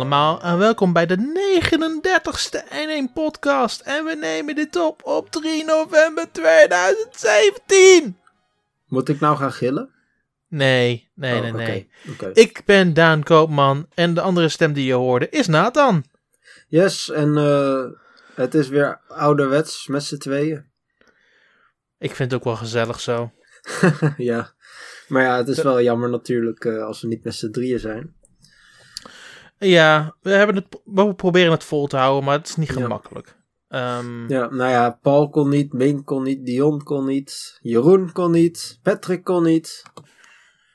Allemaal en welkom bij de 39ste N1 podcast. En we nemen dit op op 3 november 2017. Moet ik nou gaan gillen? Nee, nee, Oh, nee. Ik ben Daan Koopman en de andere stem die je hoorde is Nathan. Yes, en eh, het is weer ouderwets met z'n tweeën. Ik vind het ook wel gezellig zo. ja, maar ja, het is wel jammer natuurlijk eh, als we niet met z'n drieën zijn. Ja, we, hebben het, we proberen het vol te houden, maar het is niet Ja. gemakkelijk. Ehm, Ja, nou ja, Paul kon niet, Ming kon niet, Dion kon niet, Jeroen kon niet, Patrick kon niet.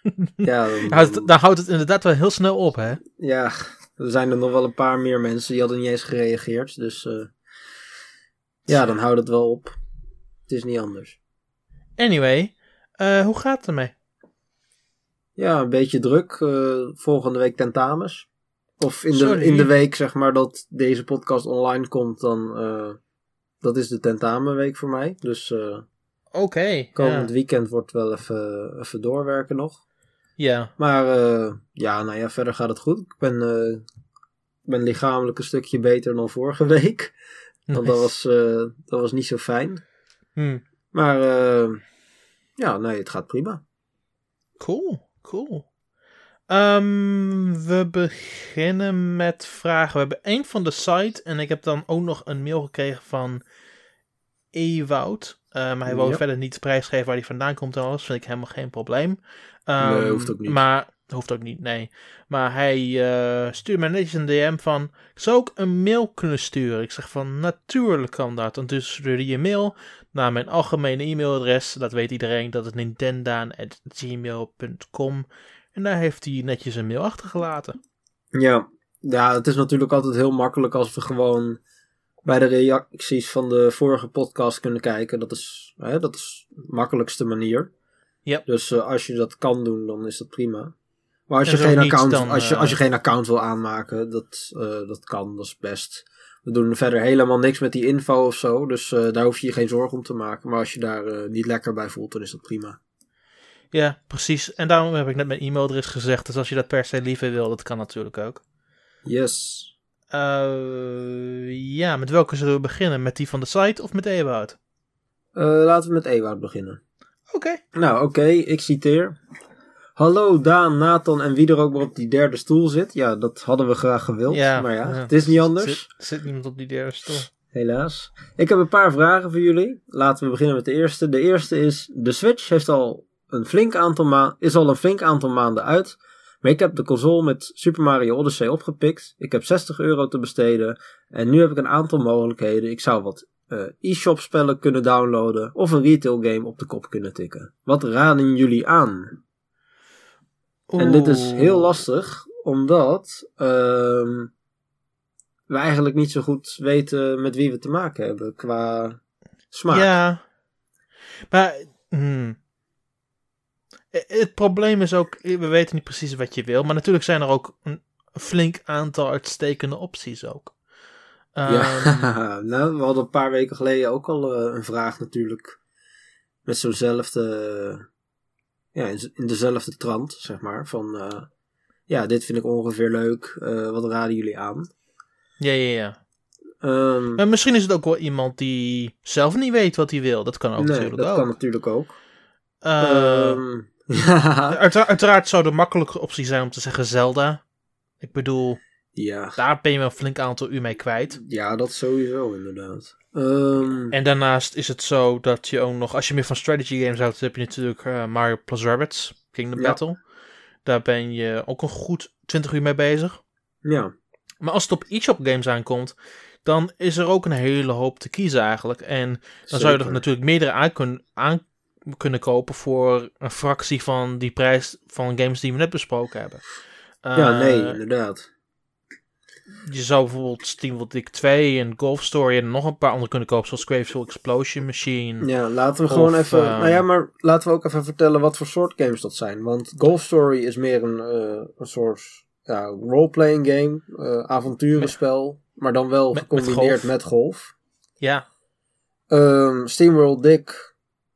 ja, dan, houdt- dan houdt het inderdaad wel heel snel op, hè? ja, er zijn er nog wel een paar meer mensen die hadden niet eens gereageerd. Dus eh, ja, dan houdt het wel op. Het is niet anders. Anyway, eh, hoe gaat het ermee? Ja, een beetje druk. eh, volgende week tentamens. Of in de, Sorry. in de week, zeg maar, dat deze podcast online komt, dan. eh, dat is de tentamenweek voor mij. Dus eh, Oké. komend ja. weekend wordt wel even, even doorwerken nog. ja. Maar eh, ja, nou ja, verder gaat het goed. Ik ben, ben lichamelijk een stukje beter dan vorige week. Want dat was, dat was niet zo fijn. Hm. Maar ja, nee, het gaat prima. Cool, cool. Ehm, we beginnen met vragen. We hebben één van de site en ik heb dan ook nog een mail gekregen van Ewoud. Maar hij wil Ja. verder niet prijsgeven waar hij vandaan komt en alles. Vind ik helemaal geen probleem. Ehm, Nee, hoeft ook niet. Maar hoeft ook niet, nee. Maar hij eh stuurt mij netjes een DM van... Ik zou ook een mail kunnen sturen. Ik zeg van, natuurlijk kan dat. En dus stuurde hij een mail naar mijn algemene e-mailadres. Dat weet iedereen, dat is nintendaan.gmail.com. En daar heeft hij netjes een mail achtergelaten. Ja, ja, het is natuurlijk altijd heel makkelijk als we gewoon bij de reacties van de vorige podcast kunnen kijken. Dat is, hè, dat is de makkelijkste manier. Ja. Dus eh, als je dat kan doen, dan is dat prima. Maar als En je, geen account, dan, als, je, eh, als je geen account wil aanmaken, dat, eh, dat kan, dat is best. We doen verder helemaal niks met die info of zo. Dus eh, daar hoef je je geen zorgen om te maken. Maar als je daar eh, niet lekker bij voelt, dan is dat prima. Ja, precies. En daarom heb ik net mijn e-mailadres gezegd. Dus als je dat per se liever wil, dat kan natuurlijk ook. Yes. Eh, ja, met welke zullen we beginnen? Met die van de site of met Ewout? Eh, laten we met Ewout beginnen. Oké. Nou, oké, ik citeer. Hallo Daan, Nathan en wie er ook maar op die derde stoel zit. Ja, dat hadden we graag gewild, Ja, maar ja, ja. het is niet anders. Zit, zit niemand op die derde stoel? Helaas. Ik heb een paar vragen voor jullie. Laten we beginnen met de eerste. De eerste is, de Switch heeft al een flink aantal ma- is al een flink aantal maanden uit. Maar ik heb de console met Super Mario Odyssey opgepikt. Ik heb 60 euro te besteden. En nu heb ik een aantal mogelijkheden. Ik zou wat eh, e-shop spellen kunnen downloaden. Of een retail game op de kop kunnen tikken. Wat raden jullie aan? En dit is heel lastig, omdat ehm, we eigenlijk niet zo goed weten met wie we te maken hebben qua smaak. Ja. Maar, hmm. Het probleem is ook, we weten niet precies wat je wil. Maar natuurlijk zijn er ook een flink aantal uitstekende opties ook. Ehm, Ja, nou, we hadden een paar weken geleden ook al eh, een vraag natuurlijk. Met zo'nzelfde, ja, in, dezelfde trant, zeg maar. Van, eh, ja, dit vind ik ongeveer leuk. eh, wat raden jullie aan? ja, ja, ja. Ehm, Maar misschien is het ook wel iemand die zelf niet weet wat hij wil. Dat kan ook nee, natuurlijk dat ook. kan natuurlijk ook. Eh, Ehm, ja, uitera- uiteraard zou de makkelijke optie zijn om te zeggen Zelda. Ik bedoel, ja. daar ben je wel een flink aantal uur mee kwijt. Ja, dat sowieso inderdaad. Ehm, En daarnaast is het zo dat je ook nog, als je meer van strategy games houdt, heb je natuurlijk eh, Mario plus Rabbids, Kingdom Ja. Battle. Daar ben je ook een goed 20 uur mee bezig. ja, Maar als het op e-shop games aankomt, dan is er ook een hele hoop te kiezen eigenlijk. En dan zou je er natuurlijk meerdere aan, kun- aan kunnen kopen voor een fractie van die prijs van games die we net besproken hebben. Ja, Eh, nee, inderdaad. Je zou bijvoorbeeld SteamWorld Dick 2 en Golf Story en nog een paar andere kunnen kopen, zoals Gravesol Explosion Machine. Ja, laten we gewoon even... ehm, nou ja, maar laten we ook even vertellen wat voor soort games dat zijn. Want Golf Story is meer een, eh, een soort ja, role-playing game, eh, avonturenspel, maar dan wel Met- gecombineerd met met golf. golf. Ja, Ehm SteamWorld Dick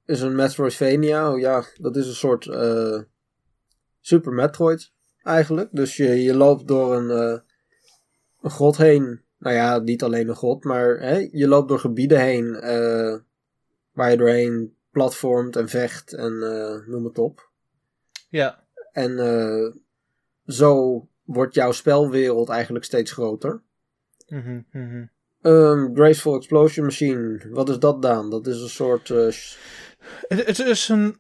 is een Metroidvania. Ja, dat is een soort eh, Super Metroid eigenlijk. Dus je, je loopt door een, eh, een grot heen. Nou ja, niet alleen een grot, maar hè, je loopt door gebieden heen eh, waar je doorheen platformt en vecht en noem het op. Ja. En zo wordt jouw spelwereld eigenlijk steeds groter. Um, Graceful Explosion Machine, wat is dat dan? Dat is een soort. Het, het is een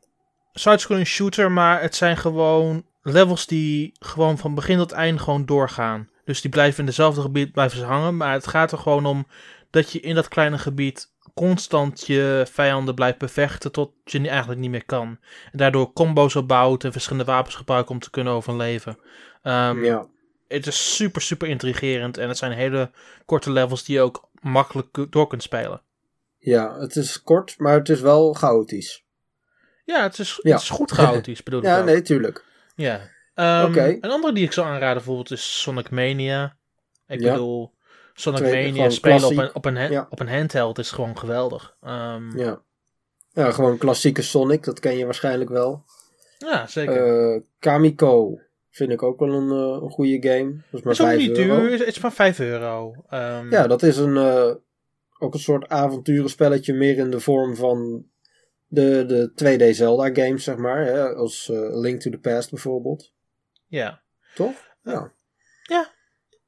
side-scrolling shooter, maar het zijn gewoon levels die gewoon van begin tot eind gewoon doorgaan. Dus die blijven in dezelfde gebied blijven ze hangen, maar het gaat er gewoon om dat je in dat kleine gebied constant je vijanden blijft bevechten tot je niet- eigenlijk niet meer kan. En daardoor combo's opbouwt en verschillende wapens gebruikt om te kunnen overleven. Ehm, ja. Het is super, super intrigerend en het zijn hele korte levels die je ook makkelijk door kunt spelen. Ja, het is kort, maar het is wel chaotisch. Ja, het is, Ja. Het is goed chaotisch, bedoel ik Ja, ook. nee, tuurlijk. Ja. Oké. Een andere die ik zou aanraden bijvoorbeeld is Sonic Mania. Ik Ja. bedoel, Sonic Twee- Mania spelen op een, op, een, Ja. op een handheld is gewoon geweldig. Ehm, ja. Ja. Ja, gewoon klassieke Sonic, dat ken je waarschijnlijk wel. zeker. Eh Kamiko vind ik ook wel een, eh, een goede game. Dat is maar is ook 5 niet euro. duur, het is maar 5 euro. Ehm, Ja, dat is een, eh, ook een soort avonturenspelletje meer in de vorm van de, de 2D Zelda games, zeg maar. Hè? Als eh, Link to the Past bijvoorbeeld. ja, Toch? Ja.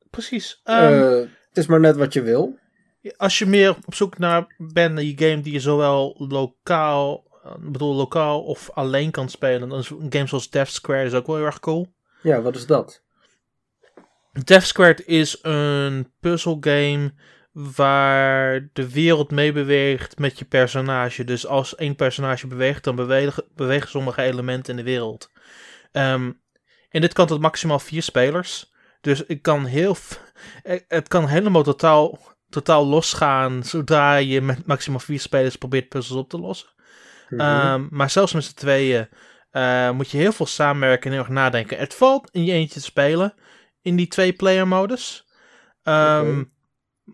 precies. Ehm, Eh, het is maar net wat je wil. als je meer op zoek naar bent naar je game die je zowel lokaal, eh, bedoel lokaal of alleen kan spelen, dan is een game zoals Death Square is ook wel heel erg cool. Ja, wat is dat? Death Squared is een puzzelgame waar de wereld meebeweegt met je personage. Dus als één personage beweegt, dan bewegen, bewegen sommige elementen in de wereld. Ehm, en dit kan tot maximaal vier spelers. Dus ik kan heel, eh, het kan helemaal totaal, totaal losgaan zodra je met maximaal vier spelers probeert puzzels op te lossen. Mhm. Ehm, maar zelfs met z'n tweeën eh, moet je heel veel samenwerken en heel erg nadenken. Het valt in je eentje te spelen in die twee-player modus. Ehm, Oké.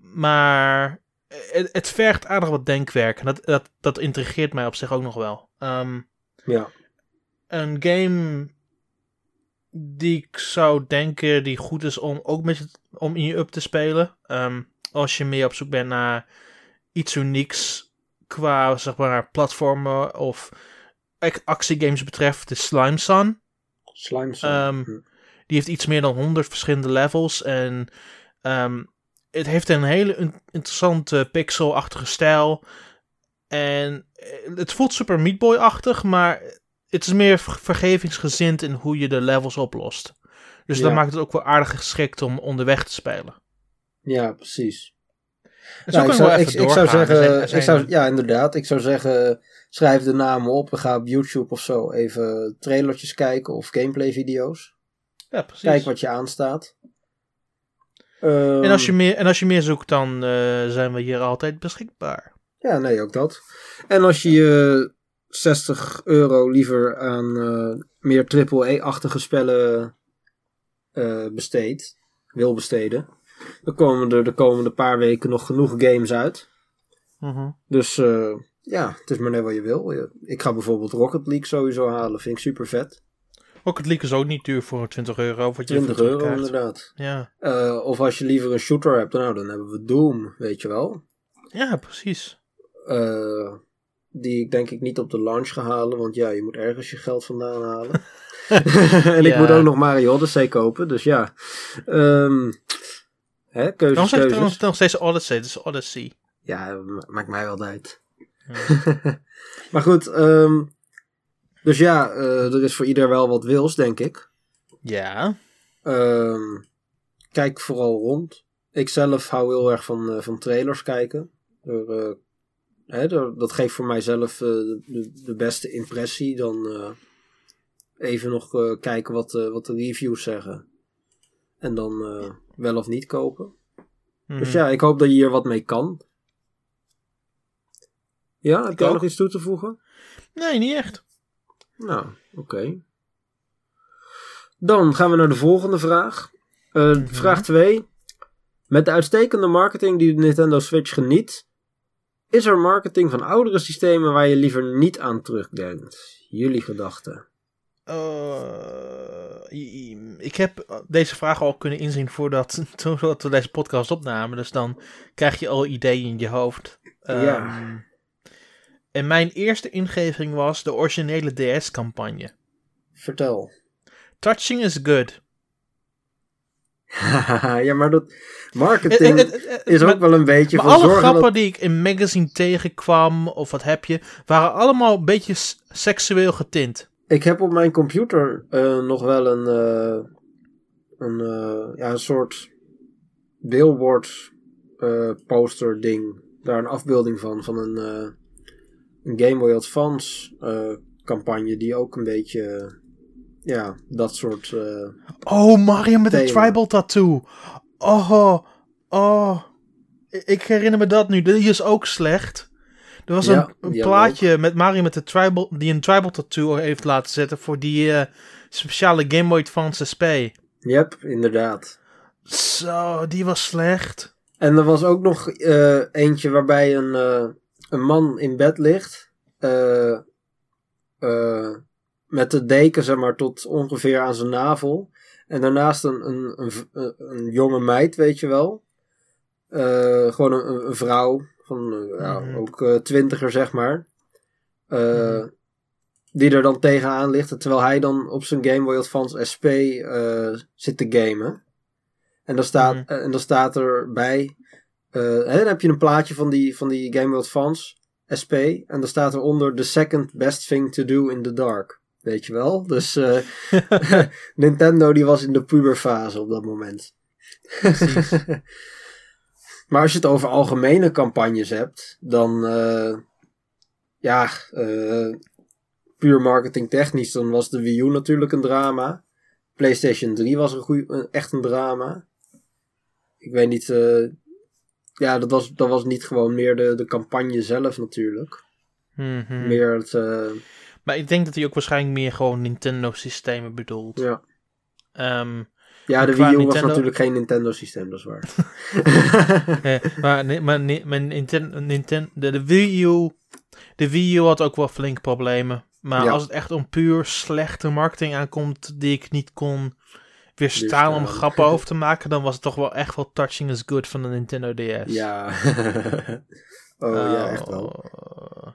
Maar het, het vergt aardig wat denkwerk. En dat, dat, dat intrigeert mij op zich ook nog wel. Ehm, ja. een game die ik zou denken die goed is om ook met het, om in je up te spelen. Ehm, als je meer op zoek bent naar iets unieks qua zeg maar platformen of ac- actiegames betreft, de Slime Sun. Slime Sun. Ehm, Hm. Die heeft iets meer dan 100 verschillende levels. En het heeft een hele in- interessante pixelachtige stijl. En eh, het voelt super Meat Boy-achtig, maar het is meer ver- vergevingsgezind in hoe je de levels oplost. Dus dat Ja. maakt het ook wel aardig geschikt om onderweg te spelen. Ja, precies. En Nou, zo ik, zou, wel ik, even ik zou doorgaan. Zeggen, zijn- ik zou, ja inderdaad, ik zou zeggen, schrijf de namen op en ga op YouTube of zo even trailertjes kijken of gameplay video's. ja, precies. Kijk wat je aanstaat. Ehm, en, als je meer, en als je meer zoekt, dan eh, zijn we hier altijd beschikbaar. Ja, nee, ook dat. En als je je 60 euro liever aan eh, meer AAA-achtige spellen besteedt, wil besteden, dan komen er de komende paar weken nog genoeg games uit. Mhm. Dus ja, het is maar net wat je wil. Ik ga bijvoorbeeld Rocket League sowieso halen, vind ik super vet. Ook het leak is ook niet duur voor 20 euro. Wat je 20 ervoor euro inderdaad. Ja. Eh, of als je liever een shooter hebt, nou dan hebben we Doom, weet je wel. ja, precies. Eh, die ik denk ik niet op de launch ga halen, want ja, je moet ergens je geld vandaan halen. en ik moet ook nog Mario Odyssey kopen, dus ja. Ehm hè, keuzes, Dan keuzes. nog steeds Odyssey, dus Odyssey. Ja, ma- maakt mij wel uit. Ja. Maar goed, ehm, dus ja, eh, er is voor ieder wel wat wils, denk ik. ja. Ehm, kijk vooral rond. Ik zelf hou heel erg van, eh, van trailers kijken. Er, eh, hè, er- dat geeft voor mijzelf de, de beste impressie. Dan even nog kijken wat, wat de reviews zeggen. En dan wel of niet kopen. Mhm. Dus ja, ik hoop dat je hier wat mee kan. Ja, heb Ik jij ook. nog iets toe te voegen? Nee, niet echt. Nou, oké. Dan gaan we naar de volgende vraag. Eh, Vraag 2. Met de uitstekende marketing die de Nintendo Switch geniet, is er marketing van oudere systemen waar je liever niet aan terugdenkt? Jullie gedachten. eh, ik heb deze vraag al kunnen inzien voordat, voordat we deze podcast opnamen. Dus dan krijg je al ideeën in je hoofd. Ja. En mijn eerste ingeving was de originele DS-campagne. Vertel. Touching is good. ja, maar dat marketing Het- het- het- is maar- ook wel een beetje Maar van alle zorgen grappen dat... die ik in magazine tegenkwam, of wat heb je, waren allemaal een beetje seksueel getint. Ik heb op mijn computer eh, nog wel een, eh, een, eh, ja, een soort billboard poster ding. Daar een afbeelding van, van een, een Game Boy Advance eh, campagne die ook een beetje, ja, dat soort... eh, Oh, Mario met de Thema. tribal tattoo. Oh, oh. Ik herinner me dat nu. Die is ook slecht. Er was Ja, een, een plaatje met Mario met de tribal, die een tribal tattoo heeft laten zetten voor die eh, speciale Game Boy Advance SP. Yep, inderdaad. Zo, die was slecht. En er was ook nog eentje waarbij een, een man in bed ligt. eh, eh, met de deken, zeg maar, tot ongeveer aan zijn navel. En daarnaast een, een, een, een jonge meid, weet je wel. Eh, gewoon een, een vrouw van eh, ja, Mhm. ook eh, twintiger, zeg maar. Eh, Mhm. Die er dan tegenaan ligt. Terwijl hij dan op zijn Game Boy Advance SP eh, zit te gamen. En dan staat, Mhm. en dan staat erbij. Eh, hè, dan heb je een plaatje van die, van die Game Boy Advance SP. En dan staat eronder the second best thing to do in the dark. Weet je wel? Dus eh, Nintendo die was in de puberfase op dat moment. Precies. maar als je het over algemene campagnes hebt, dan eh, ja, eh, puur marketingtechnisch, dan was de Wii U natuurlijk een drama. PlayStation 3 was een goeie, echt een drama. Ik weet niet, eh, ja, dat was, dat was niet gewoon meer de, de campagne zelf natuurlijk. Mhm. Meer het, eh, Maar ik denk dat hij ook waarschijnlijk meer gewoon Nintendo-systemen bedoelt. ja. Ehm, Ja, de Wii U was natuurlijk geen Nintendo systeem, dat is waar. eh, maar nee, maar nee, mijn Nintendo, Nintendo, de, de Wii U, de Wii U had ook wel flinke problemen. Maar Ja. als het echt om puur slechte marketing aankomt die ik niet kon weerstaan om Weerstaan. grappen over te maken, dan was het toch wel echt wel touching is good van de Nintendo DS. ja. oh ja, echt wel. Oh.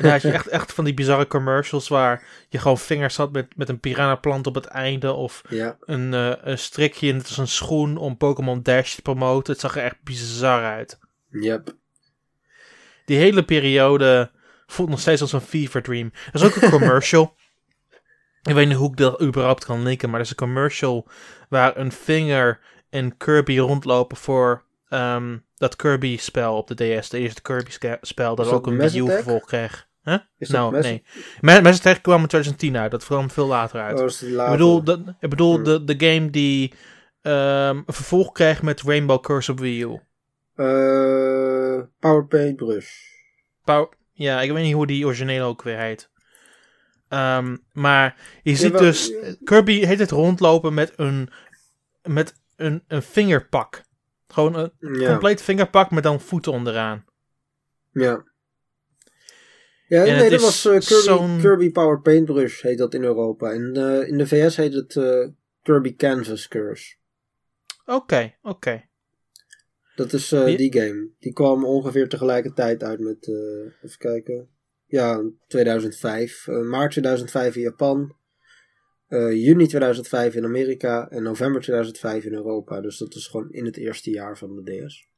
Dan had je echt, echt van die bizarre commercials waar je gewoon vingers had met, met een piranha plant op het einde of Ja, een, eh, een strikje, net als een schoen om Pokémon Dash te promoten. Het zag er echt bizar uit. yep. Die hele periode voelt nog steeds als een fever dream. Er is ook een commercial. Ik weet niet hoe ik dat überhaupt kan linken, maar er is een commercial waar een vinger en Kirby rondlopen voor ehm, dat Kirby-spel op de DS. De eerste Kirby-spel dat ook een Wii? U-vervolg kreeg. Huh? Is dat nou, nee. Ma- Mass kwam in 2010 uit. Dat kwam veel later uit. Oh, Ik bedoel, de, ik bedoel Hmm. de, de game die ehm, een vervolg kreeg met Rainbow Curse op Wii U. Eh, Power Paintbrush. Pow- ja, ik weet niet hoe die originele ook weer heet. Ehm, maar je ziet wel- dus Kirby heet het rondlopen met een, met een, een vingerpak. Gewoon een Ja. compleet vingerpak met dan voeten onderaan. Ja. Ja, En nee, het dat was eh, Kirby, Kirby Power Paintbrush heet dat in Europa. En eh, in de VS heet het eh, Kirby Canvas Curse. Oké, oké. Dat is Die- die game. Die kwam ongeveer tegelijkertijd uit met, even kijken. Ja, 2005. eh, maart 2005 in Japan. eh, juni 2005 in Amerika. En november 2005 in Europa. Dus dat is gewoon in het eerste jaar van de DS.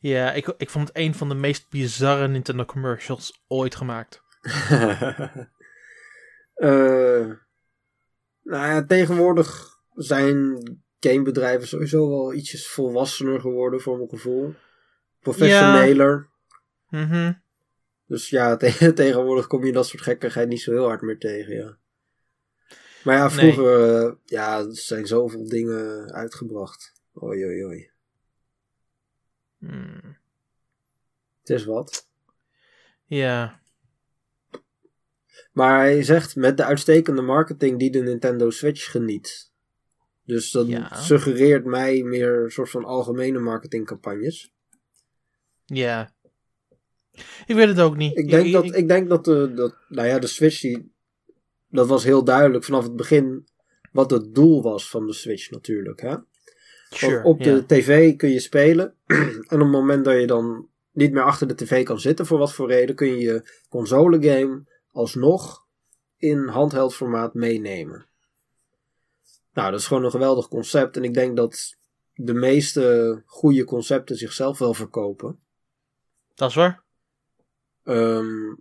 Ja, ik, ik vond het een van de meest bizarre Nintendo commercials ooit gemaakt. Eh, nou ja, tegenwoordig zijn gamebedrijven sowieso wel ietsjes volwassener geworden voor mijn gevoel. Professioneler. Mhm. Dus ja, te- tegenwoordig kom je dat soort gekkigheid niet zo heel hard meer tegen, ja. Maar ja, Nee. vroeger, eh, ja, er zijn zoveel dingen uitgebracht. Oei, oei, oei. Hmm. Het is wat. Ja. Maar hij zegt met de uitstekende marketing die de Nintendo Switch geniet. Dus dat Ja. suggereert mij meer een soort van algemene marketingcampagnes. Ja. Ik weet het ook niet. Ik denk Ik- dat, ik- ik denk dat, de, dat nou ja, de Switch die, dat was heel duidelijk vanaf het begin wat het doel was van de Switch natuurlijk. Hè? Sure, op de tv kun je spelen. en op het moment dat je dan niet meer achter de tv kan zitten, voor wat voor reden, kun je je console game alsnog in handheld formaat meenemen. Nou, dat is gewoon een geweldig concept. En ik denk dat de meeste goede concepten zichzelf wel verkopen. Dat is waar. Ehm,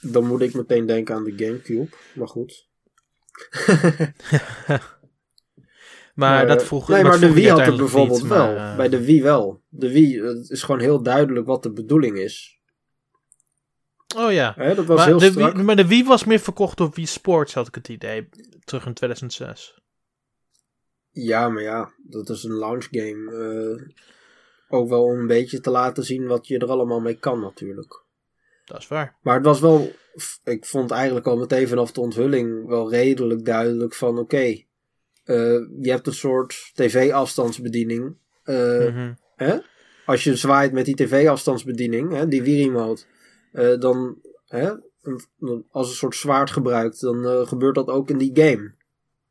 dan moet ik meteen denken aan de Gamecube. Maar goed. Maar dat eh, vroeg Nee, dat maar de vroeg Wii had het bijvoorbeeld niet, wel. maar, eh, Bij de Wii wel. De Wii, het is gewoon heel duidelijk wat de bedoeling is. Oh ja. Hè, dat was Maar heel de, strak. Wii, maar de Wii was meer verkocht door Wii Sports, had ik het idee. Terug in 2006. Ja, maar ja, dat is een launch game. eh, ook wel om een beetje te laten zien wat je er allemaal mee kan natuurlijk. Dat is waar. Maar het was wel, ik vond eigenlijk al meteen vanaf de onthulling wel redelijk duidelijk van oké, eh, je hebt een soort tv-afstandsbediening. Eh, Mhm. hè? Als je zwaait met die tv-afstandsbediening, hè, die Wii-remote, eh, dan hè, als een soort zwaard gebruikt, dan gebeurt dat ook in die game.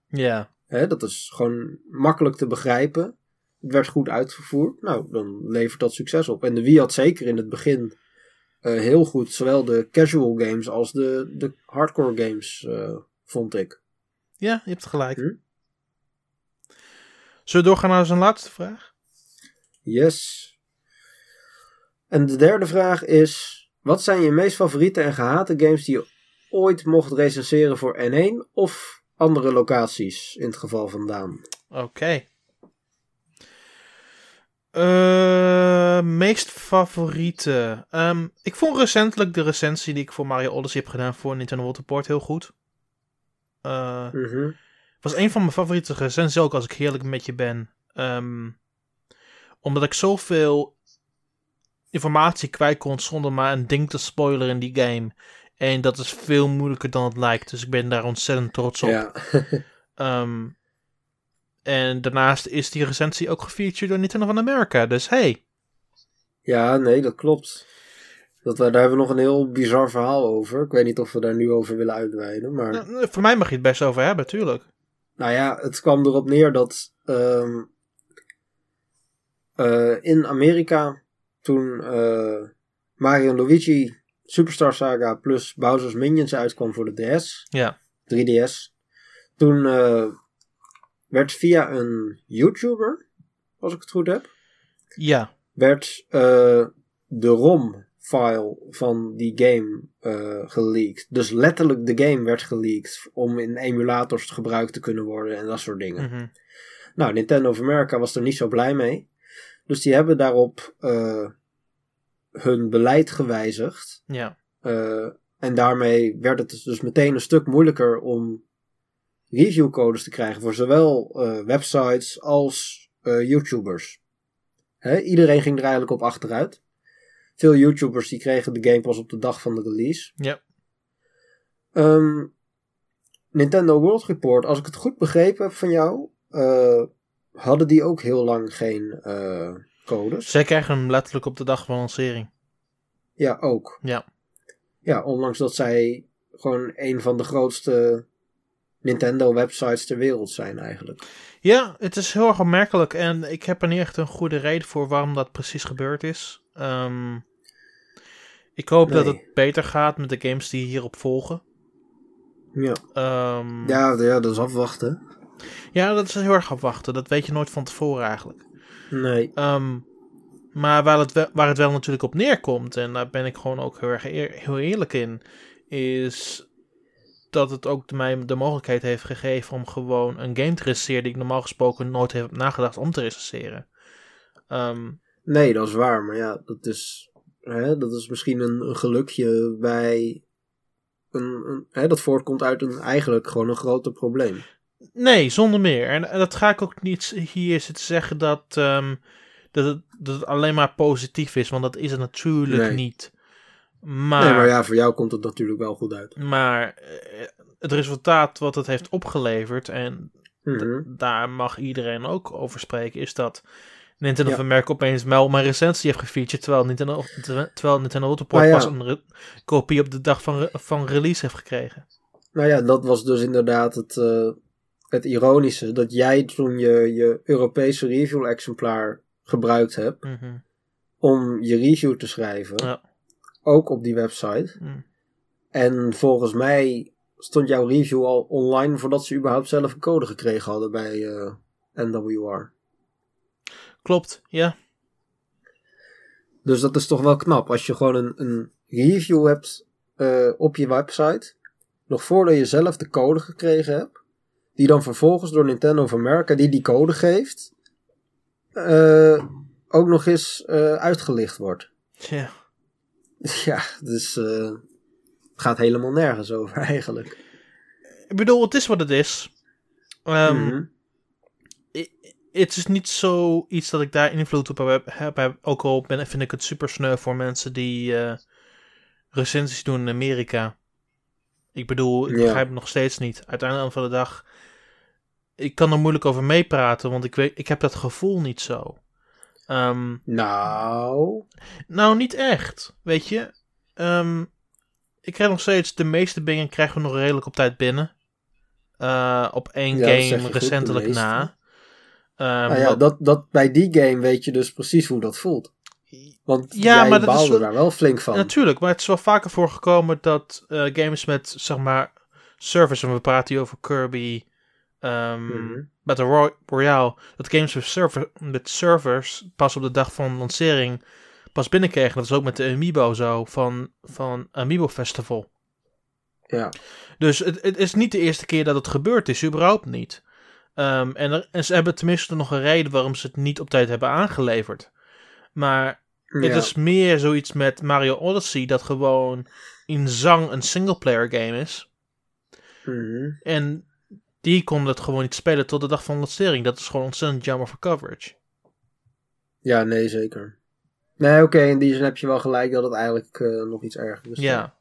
Ja. Hè, dat is gewoon makkelijk te begrijpen. Het werd goed uitgevoerd. Nou, dan levert dat succes op. En de Wii had zeker in het begin eh, heel goed zowel de casual games als de, de hardcore games, eh, vond ik. Ja, je hebt gelijk. Hm? Zullen we doorgaan naar zijn laatste vraag? Yes. En de derde vraag is: wat zijn je meest favoriete en gehate games die je ooit mocht recenseren voor N1 of andere locaties in het geval van Daan? Oké. Eh, meest favoriete. Ehm, ik vond recentelijk de recensie die ik voor Mario Odyssey heb gedaan voor Nintendo World Report heel goed. Mhm. was een van mijn favoriete recensies ook als ik heerlijk met je ben. Ehm, omdat ik zoveel informatie kwijt kon zonder maar een ding te spoileren in die game. En dat is veel moeilijker dan het lijkt. Dus ik ben daar ontzettend trots op. Ja. Ehm, en daarnaast is die recensie ook gefeatured door Nintendo van America. Dus hey. Ja, nee, dat klopt. Dat, we- daar hebben we nog een heel bizar verhaal over. Ik weet niet of we daar nu over willen uitweiden. Maar Nou, voor mij mag je het best over hebben, tuurlijk. nou ja, het kwam erop neer dat ehm, eh, in Amerika toen eh, Mario Luigi Superstar Saga plus Bowser's Minions uitkwam voor de DS, Ja. 3DS. Toen eh, werd via een YouTuber, als ik het goed heb, Ja. werd eh, de ROM-file van die game eh geleakt. Dus letterlijk de game werd geleakt om in emulators gebruikt te kunnen worden en dat soort dingen. Mhm. Nou, Nintendo of America was er niet zo blij mee. Dus die hebben daarop eh, hun beleid gewijzigd. Ja. En daarmee werd het dus meteen een stuk moeilijker om reviewcodes te krijgen voor zowel eh, websites als eh, YouTubers. Iedereen ging er eigenlijk op achteruit. Veel YouTubers die kregen de game pas op de dag van de release. Ja. Ehm, Nintendo World Report, als ik het goed begrepen heb van jou, eh, hadden die ook heel lang geen codes. Zij krijgen hem letterlijk op de dag van lancering. Ja, ook. Ja. Ja, ondanks dat zij gewoon een van de grootste Nintendo-websites ter wereld zijn eigenlijk. Ja, het is heel erg opmerkelijk. En ik heb er niet echt een goede reden voor waarom dat precies gebeurd is. Ehm, ik hoop dat het beter gaat met de games die hierop volgen. Ja, Ehm, ja, ja dat is afwachten. ja, dat is heel erg afwachten. Dat weet je nooit van tevoren eigenlijk. Nee. Ehm, maar waar het, wel, waar het wel natuurlijk op neerkomt, en daar ben ik gewoon ook heel erg eer- heel eerlijk in, is dat het ook de, mij de mogelijkheid heeft gegeven om gewoon een game te recenseren die ik normaal gesproken nooit heb nagedacht om te recenseren. Ehm, Nee, dat is waar. Maar ja, dat is, hè, dat is misschien een, een gelukje bij. Een, een, hè, dat voortkomt uit een eigenlijk gewoon een groter probleem. nee, zonder meer. En, en dat ga ik ook niet hier zitten zeggen dat, ehm, dat, het, dat het alleen maar positief is, want dat is het natuurlijk Nee. niet. Maar, Nee, maar ja, voor jou komt het natuurlijk wel goed uit. Maar eh, het resultaat wat het heeft opgeleverd, en Mhm. daar mag iedereen ook over spreken, is dat Nintendo Ja. of America opeens wel mijn recensie heeft gefeatured, terwijl Nintendo, terwijl Nintendo Report ja. pas een kopie op de dag van, re- van release heeft gekregen. nou ja, dat was dus inderdaad het, eh, het ironische. Dat jij toen je, je Europese review-exemplaar gebruikt hebt Mhm. om je review te schrijven. Ja. Ook op die website. Mm. En volgens mij stond jouw review al online voordat ze überhaupt zelf een code gekregen hadden bij eh, NWR. Klopt, ja. Dus dat is toch wel knap. Als je gewoon een, een review hebt eh, op je website. Nog voordat je zelf de code gekregen hebt. Die dan vervolgens door Nintendo of America, die die code geeft. eh, ook nog eens uitgelicht wordt. Ja. Ja, dus eh, het gaat helemaal nergens over eigenlijk. Ik bedoel, het is wat het is. Ehm, Mhm. Het is niet zoiets dat ik daar invloed op heb. Ook al ben, vind ik het super sneu voor mensen die eh, recensies doen in Amerika. Ik bedoel, ik Ja. begrijp het nog steeds niet. Uiteindelijk van de dag. Ik kan er moeilijk over meepraten, want ik, weet, ik heb dat gevoel niet zo. Ehm, Nou, nou, niet echt. Weet je, Ehm, ik krijg nog steeds de meeste dingen krijgen we nog redelijk op tijd binnen. Eh, op één Ja, game goed, recentelijk na. Ehm, nou ja, wat- dat, dat, bij die game weet je dus precies hoe dat voelt. Want Ja, jij maar dat is wel- daar wel flink van. Natuurlijk, maar het is wel vaker voorgekomen dat eh, games met, zeg maar, service, en we praten hier over Kirby, Mhm. Battle Roy- Royale, dat games met, server, met servers pas op de dag van lancering pas binnenkregen. Dat is ook met de Amiibo zo, van, van Amiibo Festival. Ja. Dus het, het is niet de eerste keer dat het gebeurd is, überhaupt niet. Ehm, en, er, en ze hebben tenminste nog een reden waarom ze het niet op tijd hebben aangeleverd. Maar het Ja. is meer zoiets met Mario Odyssey dat gewoon in zang een singleplayer game is. Mhm. En die konden het gewoon niet spelen tot de dag van lancering. Dat is gewoon ontzettend jammer voor coverage. Ja, nee, zeker. Nee, oké, in die zin heb je wel gelijk dat het eigenlijk eh, nog iets erger is. Ja.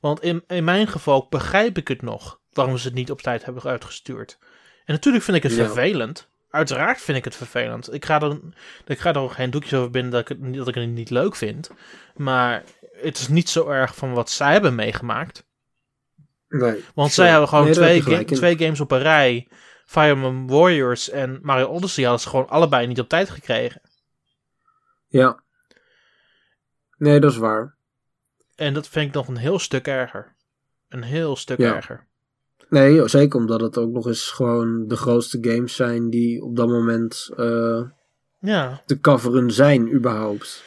Want in, in mijn geval begrijp ik het nog waarom ze het niet op tijd hebben uitgestuurd. En natuurlijk vind ik het Ja. vervelend. Uiteraard vind ik het vervelend. Ik ga er, ik ga er ook geen doekjes over binnen dat ik, het, dat ik het niet leuk vind. Maar het is niet zo erg van wat zij hebben meegemaakt. Nee. Want zij hebben gewoon Nee, twee, ga- twee games op een rij. Fire Emblem Warriors en Mario Odyssey hadden ze gewoon allebei niet op tijd gekregen. Ja. Nee, dat is waar. En dat vind ik nog een heel stuk erger. Een heel stuk Ja. erger. Nee, zeker omdat het ook nog eens gewoon de grootste games zijn die op dat moment eh, Ja. te coveren zijn, überhaupt.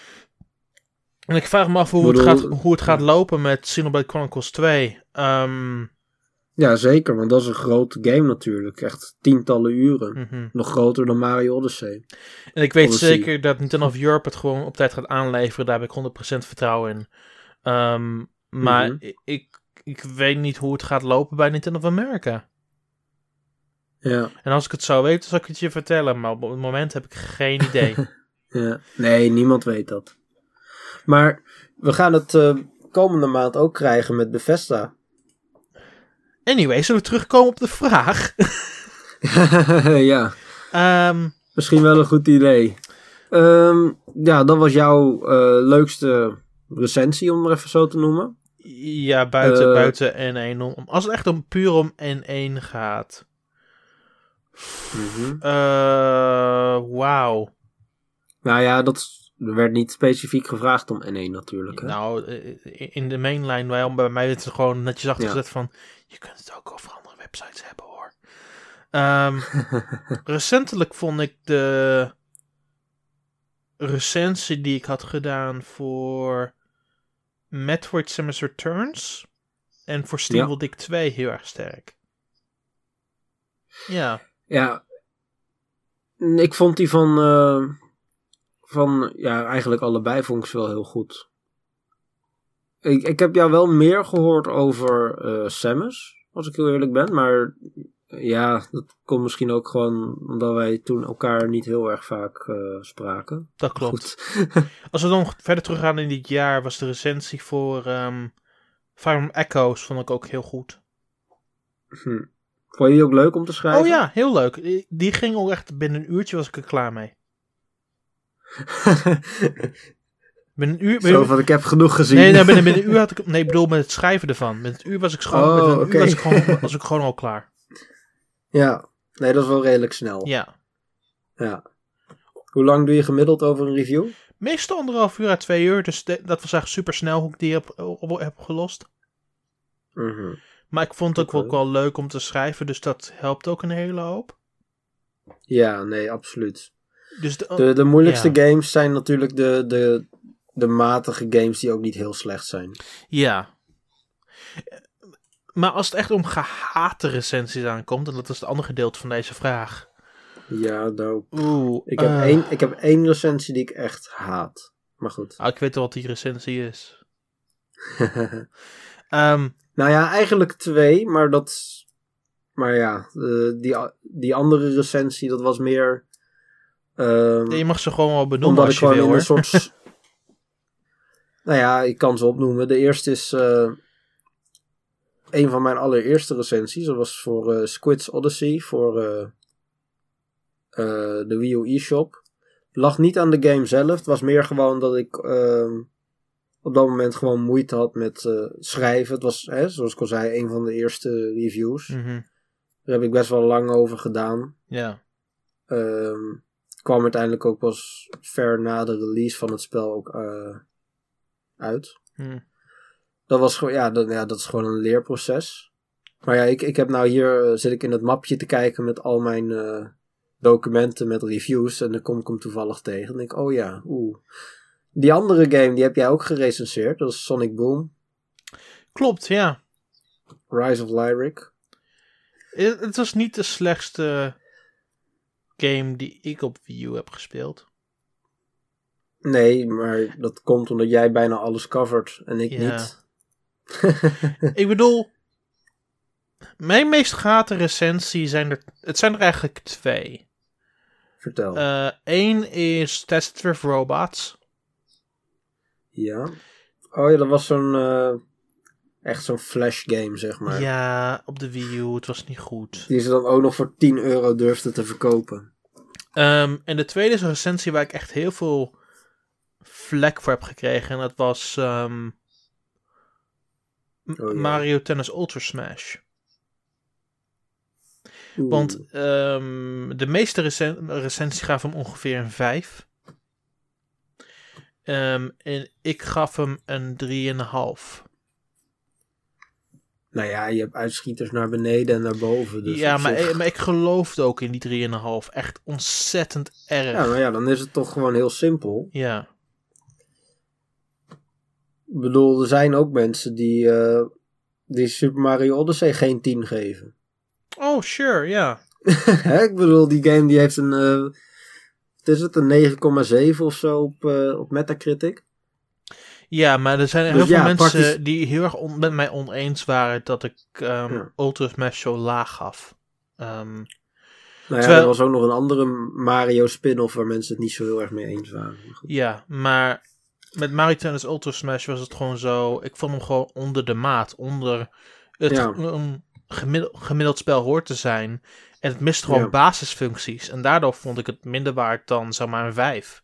En ik vraag me af hoe, het, gaat, hoe het gaat lopen met Xenoblade Chronicles 2. Ehm, Ja, zeker, want dat is een grote game natuurlijk. Echt tientallen uren. mhm. Nog groter dan Mario Odyssey. En ik weet Odyssey. zeker dat Nintendo of Europe het gewoon op tijd gaat aanleveren. Daar heb ik 100% vertrouwen in. Ehm, maar Mhm. ik, ik, ik weet niet hoe het gaat lopen bij Nintendo of America. Ja, En als ik het zou weten, zou ik het je vertellen. Maar op het moment heb ik geen idee. ja. Nee, niemand weet dat. Maar we gaan het eh, komende maand ook krijgen met Bethesda. anyway, zullen we terugkomen op de vraag? ja, Ehm, misschien wel een goed idee. Ehm, ja, dat was jouw eh, leukste recensie, om maar even zo te noemen. ja, buiten, Eh. buiten N1. Om, als het echt om puur om N1 gaat. Eh, Wauw. Nou ja, dat er werd niet specifiek gevraagd om N1 natuurlijk. Hè? Nou, eh, in de mainline, bij, bij mij is het gewoon netjes achtergezet van... Je kunt het ook over andere websites hebben, hoor. Ehm, recentelijk vond ik de recensie die ik had gedaan voor Metroid Samus Returns en voor Steel Ja. Dick 2 heel erg sterk. Ja, Ja, ik vond die van, eh, van, ja, eigenlijk allebei vond ik ze wel heel goed. Ik, ik heb jou wel meer gehoord over eh Samus, als ik heel eerlijk ben, maar ja, dat komt misschien ook gewoon omdat wij toen elkaar niet heel erg vaak eh, spraken. dat klopt. Als we dan verder teruggaan in dit jaar, was de recensie voor ehm Fire Emblem Echoes vond ik ook heel goed. Hm. Vond je die ook leuk om te schrijven? Oh ja, heel leuk. Die- Die ging ook echt binnen een uurtje was ik er klaar mee. Binnen een uur... Zo van, ik heb genoeg gezien. Nee, nee binnen, binnen een uur had ik... Nee, ik bedoel met het schrijven ervan. Met het uur was ik. Oh, met een oké. uur was ik, gewoon, was ik gewoon al klaar. Ja, nee, dat is wel redelijk snel. Ja. Ja. Hoe lang doe je gemiddeld over een review? Meestal anderhalf uur à twee uur. Dus de- dat was echt super snel hoe ik die heb, op, heb gelost. Mhm. Maar ik vond het ook wel leuk om te schrijven. Dus dat helpt ook een hele hoop. Ja, nee, absoluut. Dus de, De, de moeilijkste Ja. games zijn natuurlijk de, de, de matige games die ook niet heel slecht zijn. Ja. Maar als het echt om gehate recensies aankomt, en dat is het andere gedeelte van deze vraag. Ja, nou, Oeh. ik heb, eh, één, ik heb één recensie die ik echt haat. Maar goed. ah, ik weet wel wat die recensie is. Ehm, nou ja, eigenlijk twee, maar dat... Maar ja, eh, die, die andere recensie, dat was meer... ehm, je mag ze gewoon wel benoemen omdat als ik je gewoon wil, in hoor. een soort... nou ja, ik kan ze opnoemen. De eerste is eh, een van mijn allereerste recensies. Dat was voor Squid's Odyssey, voor eh, de Wii U eShop. Lag niet aan de game zelf. Het was meer gewoon dat ik ehm, op dat moment gewoon moeite had met schrijven. Het was, hè, zoals ik al zei, een van de eerste reviews. Mhm, Daar heb ik best wel lang over gedaan. Ja. Ehm, kwam uiteindelijk ook pas ver na de release van het spel ook eh, uit. Hm. Dat was gewoon, ja, dat, ja, dat is gewoon een leerproces. Maar ja, ik, ik heb nou hier, eh, zit ik in het mapje te kijken met al mijn eh, documenten met reviews. En dan kom ik hem toevallig tegen. En denk ik, oh ja, oeh. Die andere game, die heb jij ook gerecenseerd. Dat is Sonic Boom, Klopt, ja. Rise of Lyric. Het het was niet de slechtste game die ik op Wii U heb gespeeld. Nee, maar dat komt omdat jij bijna alles covert en ik Ja. niet. Ik bedoel, mijn meest gehate recensie zijn er... Het zijn er eigenlijk twee. Vertel. Eén is Tested with Robots. Ja. Oh ja, dat was zo'n. eh, echt zo'n flash game, zeg maar. Ja, op de Wii U. Het was niet goed. Die ze dan ook nog voor 10 euro durfde te verkopen. Ehm, en de tweede is een recensie waar ik echt heel veel vlek voor heb gekregen. En dat was ehm, Oh, ja. Mario Tennis Ultra Smash. Oeh. Want ehm, de meeste recen recensies gaven hem ongeveer een 5. Ehm, en ik gaf hem een 3,5. Nou ja, je hebt uitschieters naar beneden en naar boven. Dus ja, maar, zich- ik- maar ik geloofde ook in die 3,5. Echt ontzettend erg. Ja, maar ja, dan is het toch gewoon heel simpel. Ja. Ik bedoel, er zijn ook mensen die, eh, die Super Mario Odyssey geen 10 geven. Oh, sure, ja. Ik bedoel, die game die heeft een. wat is het, een 9,7 of zo op, eh, op Metacritic. Ja, maar er zijn heel Dus veel ja, mensen praktisch- die heel erg on- met mij oneens waren dat ik ehm Ja. Ultra Smash zo laag gaf. Ehm, Nou ja, Terwijl- er was ook nog een andere Mario spin-off waar mensen het niet zo heel erg mee eens waren. Maar ja, maar met Mario Tennis Ultra Smash was het gewoon zo... Ik vond hem gewoon onder de maat. Onder het Ja. gemiddeld, gemiddeld spel hoort te zijn. En het mist gewoon Ja. basisfuncties. En daardoor vond ik het minder waard dan zeg maar een 5.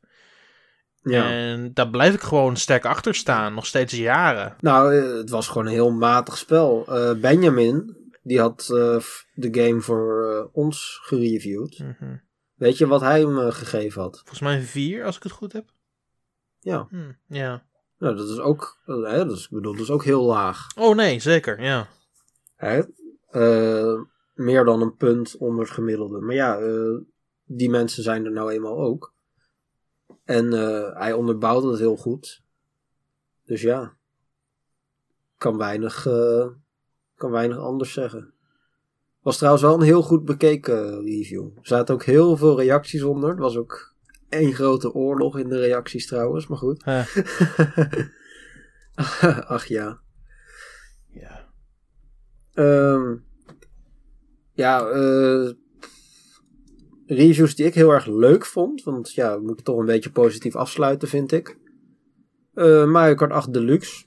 Ja. En daar blijf ik gewoon sterk achter staan. Nog steeds jaren. Nou, eh, het was gewoon een heel matig spel. Eh, Benjamin, die had eh, de game voor ons gereviewd. Mhm. Weet je wat hij hem gegeven had? Volgens mij 4, als ik het goed heb. Ja, Hm, ja. nou, dat is ook, hè, dat is, ik bedoel, dat is ook heel laag. Oh nee, zeker, ja. Hè? Meer dan een punt onder het gemiddelde. Maar ja, die mensen zijn er nou eenmaal ook. En eh, hij onderbouwt het heel goed. Dus ja, kan weinig, eh, kan weinig anders zeggen. Was trouwens wel een heel goed bekeken review. Er zaten ook heel veel reacties onder. Het was ook één grote oorlog in de reacties trouwens, maar goed. Eh, Ach ja. ja. Ehm, ja, eh, reviews die ik heel erg leuk vond. Want ja, we moeten toch een beetje positief afsluiten, vind ik. Eh Mario Kart 8 Deluxe.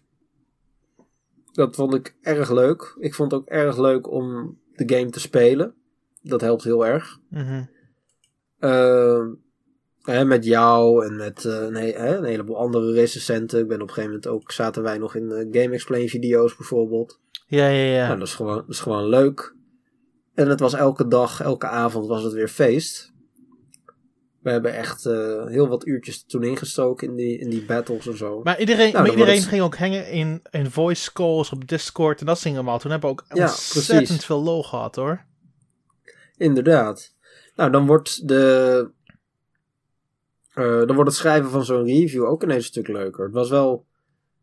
Dat vond ik erg leuk. Ik vond het ook erg leuk om de game te spelen. Dat helpt heel erg. Mhm. Ehm, hè, met jou en met eh, een, he- hè, een heleboel andere recensenten. Ik ben op een gegeven moment ook, zaten wij nog in eh, Game Explain video's bijvoorbeeld. Ja, ja, ja. Nou, dat is, gewoon, dat is gewoon leuk. En het was elke dag, elke avond was het weer feest. We hebben echt eh, heel wat uurtjes toen ingestoken in die, in die battles en zo. Maar iedereen, Nou, maar iedereen het- ging ook hangen in, in voice calls op Discord en dat soort dingen allemaal. Toen hebben we ook Ja, ontzettend precies. veel lol gehad hoor. Inderdaad. Nou, dan wordt de. eh, dan wordt het schrijven van zo'n review ook ineens een stuk leuker. Het was wel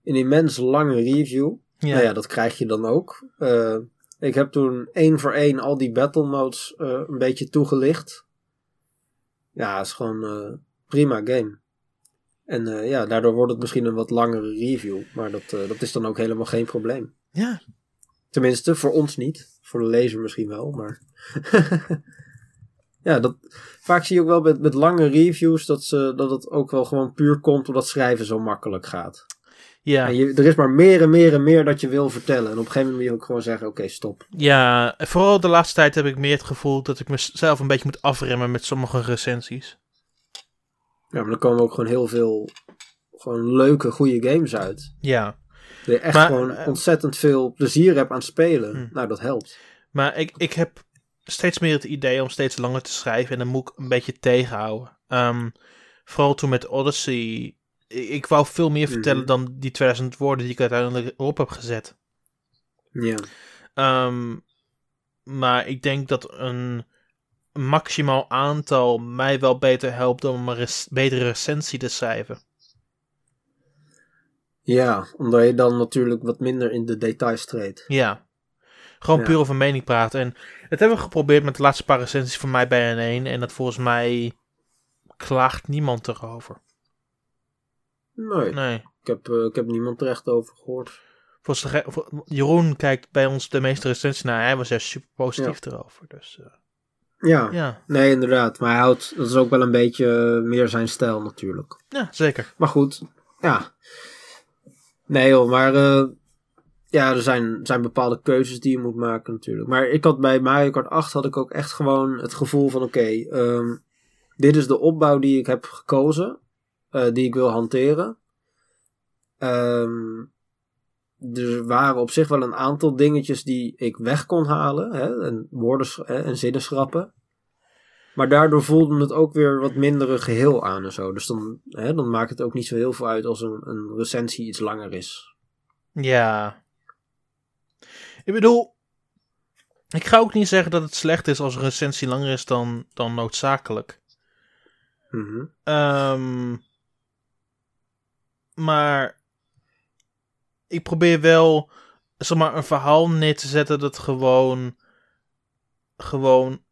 een immens lange review. Ja. Nou ja, dat krijg je dan ook. Eh, ik heb toen één voor één al die battle modes eh, een beetje toegelicht. Ja, het is gewoon eh prima game. En eh, ja, daardoor wordt het misschien een wat langere review. Maar dat, dat is dan ook helemaal geen probleem. ja. Tenminste, voor ons niet. Voor de lezer misschien wel, maar... ja, dat, vaak zie je ook wel met, met lange reviews dat, ze, dat het ook wel gewoon puur komt omdat schrijven zo makkelijk gaat. Ja. En je, er is maar meer en meer en meer dat je wil vertellen. En op een gegeven moment moet je ook gewoon zeggen, oké, stop. ja, vooral de laatste tijd heb ik meer het gevoel dat ik mezelf een beetje moet afremmen met sommige recensies. Ja, maar dan komen ook gewoon heel veel gewoon leuke, goede games uit. Ja. Dat je echt Maar, gewoon eh, ontzettend veel plezier hebt aan het spelen. Hm. Nou, dat helpt. Maar ik, ik heb steeds meer het idee om steeds langer te schrijven. En dan moet ik een beetje tegenhouden. Ehm, vooral toen met Odyssey. Ik, wou veel meer Mhm. vertellen dan die 2000 woorden die ik uiteindelijk op heb gezet. Ja. Ehm, maar ik denk dat een maximaal aantal mij wel beter helpt om een betere recensie te schrijven. ja, omdat je dan natuurlijk wat minder in de details treedt. Ja. Gewoon Ja. puur over mening praten. En dat hebben we geprobeerd met de laatste paar recensies van mij bij N1. En dat volgens mij klaagt niemand erover. Nee, Nee. ik, heb, eh, ik heb niemand terecht over gehoord. Volgens de Jeroen kijkt bij ons de meeste recensies naar. Hij was echt super positief erover. Dus eh, Ja. ja. nee, inderdaad. Maar hij houdt, dat is ook wel een beetje eh, meer zijn stijl natuurlijk. ja, zeker. Maar goed, ja. Nee joh, maar ja, er zijn, zijn bepaalde keuzes die je moet maken natuurlijk. Maar ik had bij Mario Kart 8 had ik ook echt gewoon het gevoel van oké, ehm, dit is de opbouw die ik heb gekozen, eh, die ik wil hanteren. Ehm, er waren op zich wel een aantal dingetjes die ik weg kon halen hè, en woorden hè, en zinnen schrappen. Maar daardoor voelde het ook weer wat minder een geheel aan en zo. Dus dan, hè, dan maakt het ook niet zo heel veel uit als een, een recensie iets langer is. Ja. Ik bedoel, ik ga ook niet zeggen dat het slecht is als een recensie langer is dan, dan noodzakelijk. Mhm. Ehm, maar ik probeer wel zeg maar, een verhaal neer te zetten dat gewoon, gewoon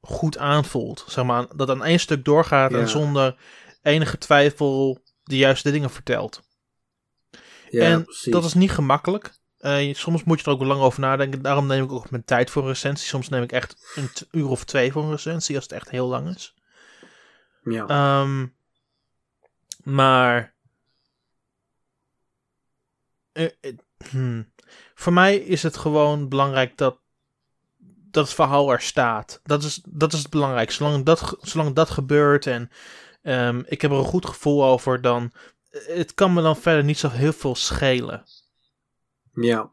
goed aanvoelt. Zeg maar, dat aan één stuk doorgaat Ja. en zonder enige twijfel de juiste dingen vertelt. Ja, en precies. dat is niet gemakkelijk. Eh, soms moet je er ook lang over nadenken. Daarom neem ik ook mijn tijd voor een recensie. Soms neem ik echt een uur of twee voor een recensie als het echt heel lang is. ja. Ehm, maar. Eh, eh, hmm. Voor mij is het gewoon belangrijk dat. Dat het verhaal er staat. Dat is, dat is het belangrijk. Zolang dat, zolang dat gebeurt en ehm, ik heb er een goed gevoel over, dan. eh, Het kan me dan verder niet zo heel veel schelen. ja.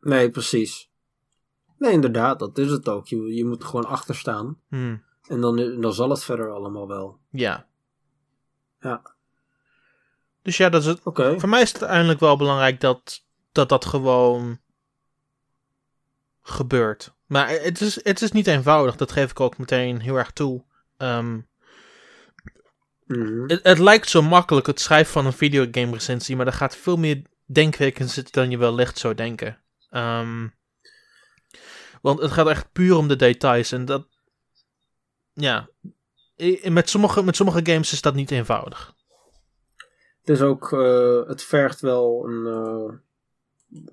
Nee, precies. Nee, inderdaad, dat is het ook. Je, je moet er gewoon achter staan. Hmm. En dan, dan zal het verder allemaal wel. Ja. Ja. Dus ja, dat is het. Voor mij is het uiteindelijk wel belangrijk dat dat, dat gewoon gebeurt. Maar het is, het is niet eenvoudig, dat geef ik ook meteen heel erg toe. Ehm, Mhm. het, het lijkt zo makkelijk, het schrijven van een videogame recensie, maar er gaat veel meer denkwerk in zitten dan je wellicht zou denken. Ehm, want het gaat echt puur om de details en dat, ja, met sommige, met sommige games is dat niet eenvoudig. Het is ook, eh, het vergt wel een, eh,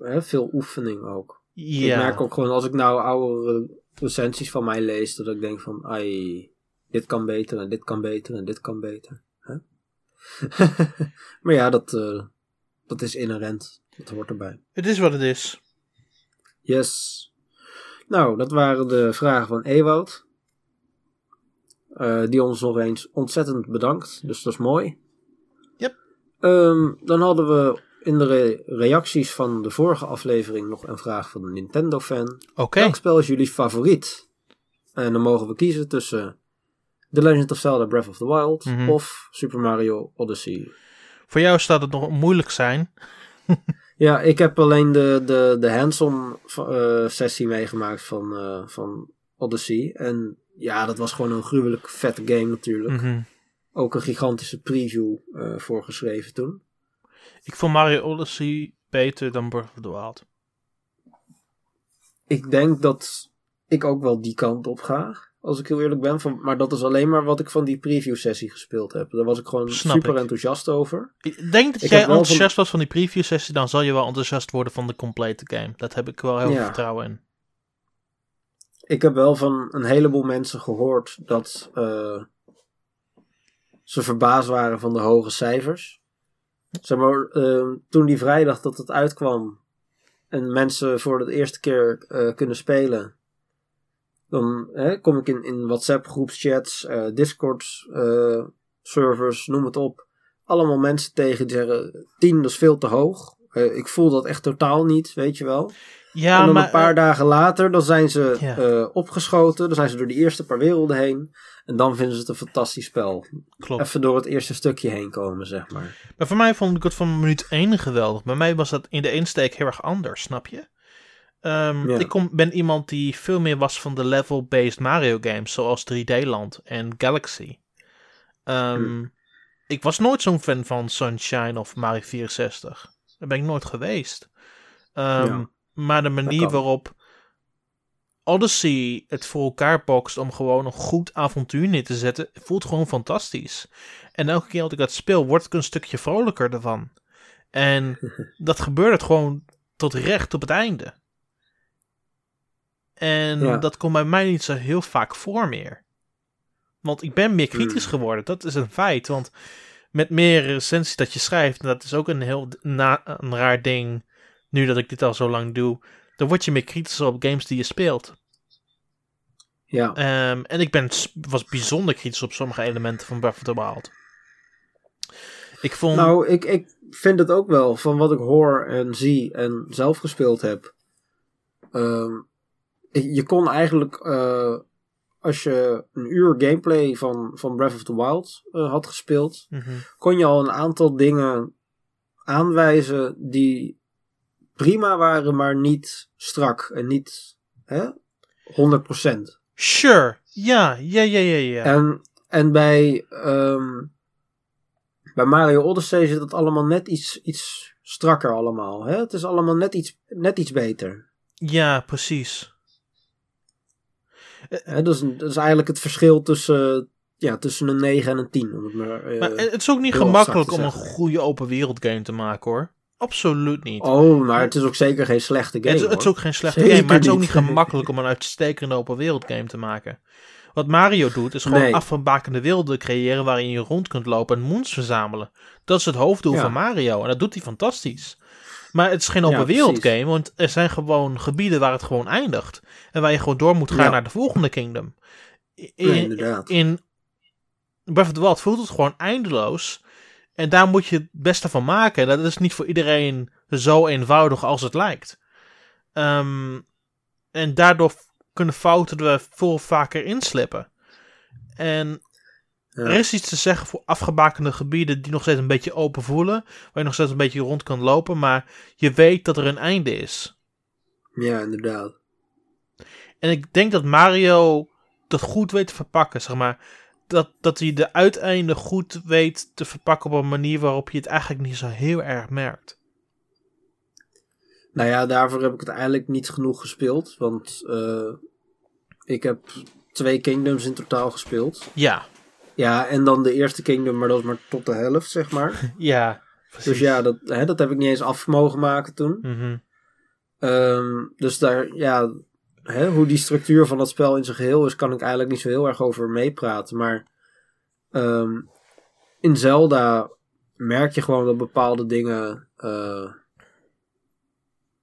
hè, veel oefening ook. Ja. Ik merk ook gewoon als ik nou oude recensies van mij lees, dat ik denk van, ai, dit kan beter en dit kan beter en dit kan beter. Hè? maar ja, dat, eh, dat is inherent. Dat hoort erbij. Het is wat het is. Yes. Nou, dat waren de vragen van Ewoud. eh, die ons nog eens ontzettend bedankt. Dus dat is mooi. Ehm, dan hadden we in de re- reacties van de vorige aflevering nog een vraag van een Nintendo-fan. Oké. Welk spel is jullie favoriet? En dan mogen we kiezen tussen The Legend of Zelda Breath of the Wild Mhm. of Super Mario Odyssey. Voor jou staat het nog moeilijk zijn. Ja, ik heb alleen de, de, de hands-on eh, sessie meegemaakt van, eh, van Odyssey. En ja, dat was gewoon een gruwelijk vette game natuurlijk. Mhm. Ook een gigantische preview eh voor geschreven toen. Ik vond Mario Odyssey beter dan Breath of the Wild. Ik denk dat ik ook wel die kant op ga. Als ik heel eerlijk ben. Van, maar dat is alleen maar wat ik van die preview sessie gespeeld heb. Daar was ik gewoon Snap super ik. enthousiast over. Ik denk dat Ik jij enthousiast was van die preview sessie, dan zal je wel enthousiast worden van de complete game. Dat heb ik wel heel veel Ja. vertrouwen in. Ik heb wel van een heleboel mensen gehoord dat eh, ze verbaasd waren van de hoge cijfers. Zeg maar, eh, toen die vrijdag dat het uitkwam en mensen voor de eerste keer eh, kunnen spelen, dan hè, kom ik in, in WhatsApp groepschats, eh, Discord eh, servers, noem het op. Allemaal mensen tegen die zeggen: 10 dat is veel te hoog. Eh, ik voel dat echt totaal niet, weet je wel. Ja, en dan maar een paar dagen later, dan zijn ze Ja. eh, opgeschoten. Dan zijn ze door die eerste paar werelden heen. En dan vinden ze het een fantastisch spel. klopt. Even door het eerste stukje heen komen, zeg maar. Maar voor mij vond ik het van minuut 1 geweldig. Bij mij was dat in de insteek heel erg anders, snap je? Ehm, Ja. Ik kom, ben iemand die veel meer was van de level-based Mario games, zoals 3D Land en Galaxy. Ehm, Hm. Ik was nooit zo'n fan van Sunshine of Mario 64. Daar ben ik nooit geweest. Ehm, Ja. Maar de manier waarop Odyssey het voor elkaar bokst om gewoon een goed avontuur neer te zetten, voelt gewoon fantastisch. En elke keer dat ik dat speel, word ik een stukje vrolijker ervan. En dat gebeurt gewoon tot recht op het einde. En Ja. dat komt bij mij niet zo heel vaak voor meer. Want ik ben meer kritisch Hmm. geworden, dat is een feit. Want met meer recensies dat je schrijft, en dat is ook een heel na, een raar ding, nu dat ik dit al zo lang doe, dan word je meer kritisch op games die je speelt. Ja, Ehm, en ik ben, was bijzonder kritisch op sommige elementen van Breath of the Wild. Ik vond... nou, ik, ik vind het ook wel, van wat ik hoor en zie en zelf gespeeld heb. Ehm, je kon eigenlijk, eh, als je een uur gameplay van, van Breath of the Wild eh, had gespeeld, Mhm. kon je al een aantal dingen aanwijzen die prima waren, maar niet strak en niet hè, 100%. Sure, ja, ja, ja, ja, ja. En, en bij, ehm, bij Mario Odyssey zit het allemaal net iets, iets strakker allemaal. Hè? Het is allemaal net iets, net iets beter. Ja, precies. Hè? Dat, is, een- dat is eigenlijk het verschil tussen, ja, tussen een 9 en een 10. Om het maar, eh, Maar het is ook niet gemakkelijk om een goede open wereld game te maken hoor. Absoluut niet. oh, maar het is ook zeker geen slechte game. het, is, het is ook geen slechte Zeker game, maar het is ook niet. niet gemakkelijk om een uitstekende open wereld game te maken. Wat Mario doet, is gewoon Nee. afgebakende werelden creëren waarin je rond kunt lopen en moons verzamelen. Dat is het hoofddoel Ja. van Mario en dat doet hij fantastisch. Maar het is geen Ja, open wereld precies. game, want er zijn gewoon gebieden waar het gewoon eindigt. En waar je gewoon door moet gaan Ja. naar de volgende kingdom. In, inderdaad. in Breath of the Wild voelt het gewoon eindeloos. En daar moet je het beste van maken. Dat is niet voor iedereen zo eenvoudig als het lijkt. Ehm, en daardoor kunnen fouten er veel vaker inslippen. En Ja. er is iets te zeggen voor afgebakende gebieden die nog steeds een beetje open voelen. Waar je nog steeds een beetje rond kan lopen. Maar je weet dat er een einde is. Ja, inderdaad. En ik denk dat Mario dat goed weet te verpakken, zeg maar. Dat, dat hij de uiteinden goed weet te verpakken op een manier waarop je het eigenlijk niet zo heel erg merkt. Nou ja, daarvoor heb ik het eigenlijk niet genoeg gespeeld. Want eh, ik heb twee Kingdoms in totaal gespeeld. Ja, Ja, en dan de eerste Kingdom, maar dat is maar tot de helft, zeg maar. ja. Precies. Dus ja, dat, hè, dat heb ik niet eens af mogen maken toen. Mhm. Ehm, dus daar, ja, hè, hoe die structuur van dat spel in zijn geheel is, kan ik eigenlijk niet zo heel erg over meepraten. Maar ehm, in Zelda merk je gewoon dat bepaalde dingen, eh,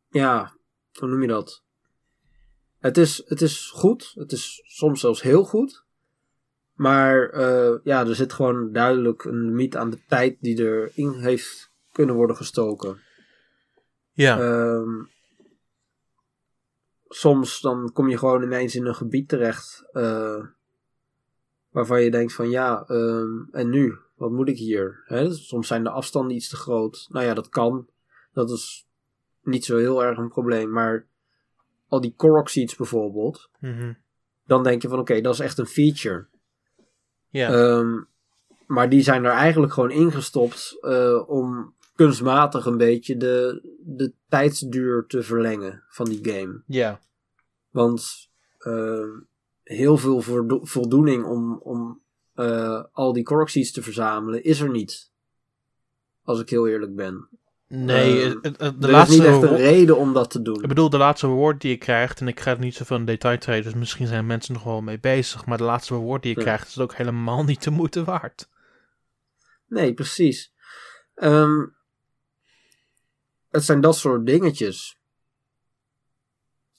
ja, hoe noem je dat? Het is, het is goed, het is soms zelfs heel goed. Maar eh, ja, er zit gewoon duidelijk een limiet aan de tijd die erin heeft kunnen worden gestoken. Ja. Ehm, soms dan kom je gewoon ineens in een gebied terecht eh, waarvan je denkt van ja, ehm, en nu? Wat moet ik hier? Hè? Soms zijn de afstanden iets te groot. Nou ja, dat kan. Dat is niet zo heel erg een probleem. Maar al die Korok seeds bijvoorbeeld, Mhm. dan denk je van oké, dat is echt een feature. Ja. Ehm, maar die zijn er eigenlijk gewoon ingestopt eh, om kunstmatig een beetje de, de tijdsduur te verlengen van die game. ja. Want ehm, heel veel voldo- voldoening om, om eh, al die Korok-seeds te verzamelen is er niet. Als ik heel eerlijk ben. Nee, het- het- het- de er laatste is niet echt een reden om dat te doen. Ik bedoel, de laatste reward die je krijgt, en ik ga er niet zoveel in detail treden, dus misschien zijn mensen nog wel mee bezig, maar de laatste reward die je Ja. krijgt is ook helemaal niet de moeite waard. Nee, precies. Ehm, het zijn dat soort dingetjes.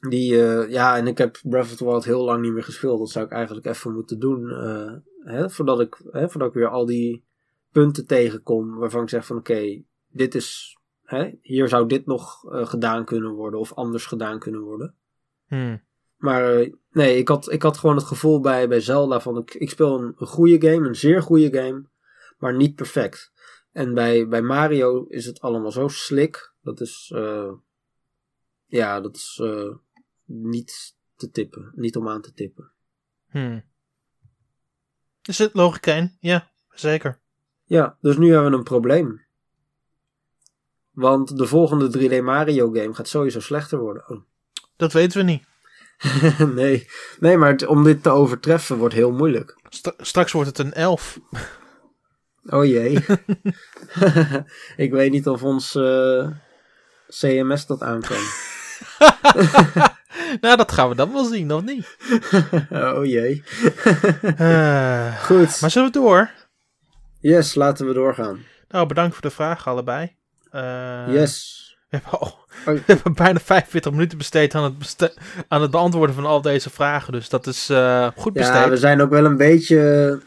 Die, eh, ja, en ik heb Breath of the Wild heel lang niet meer gespeeld. Dat zou ik eigenlijk even moeten doen. eh, hè, voordat, ik, hè, voordat ik weer al die punten tegenkom waarvan ik zeg van oké, dit is, hè, hier zou dit nog eh, gedaan kunnen worden of anders gedaan kunnen worden. Hmm. Maar eh, nee, ik had, ik had gewoon het gevoel bij, bij Zelda van ik, ik speel een, een goede game, een zeer goede game, maar niet perfect. En bij, bij Mario is het allemaal zo slick. Dat is, eh, ja, dat is niet te tippen. Niet om aan te tippen. Hmm. Er zit logica in, ja, zeker. Ja, dus nu hebben we een probleem. Want de volgende 3D Mario game gaat sowieso slechter worden. Oh. Dat weten we niet. nee. nee, maar het- om dit te overtreffen wordt heel moeilijk. Straks wordt het een elf. Oh jee. ik weet niet of ons eh, CMS dat aankan. nou, dat gaan we dan wel zien, of niet? oh jee. Eh, Goed. maar zullen we door? Yes, laten we doorgaan. Nou, bedankt voor de vragen allebei. Eh, yes. We hebben, al- Oh. we hebben bijna 45 minuten besteed aan het, beste- aan het beantwoorden van al deze vragen. Dus dat is eh, goed besteed. Ja, we zijn ook wel een beetje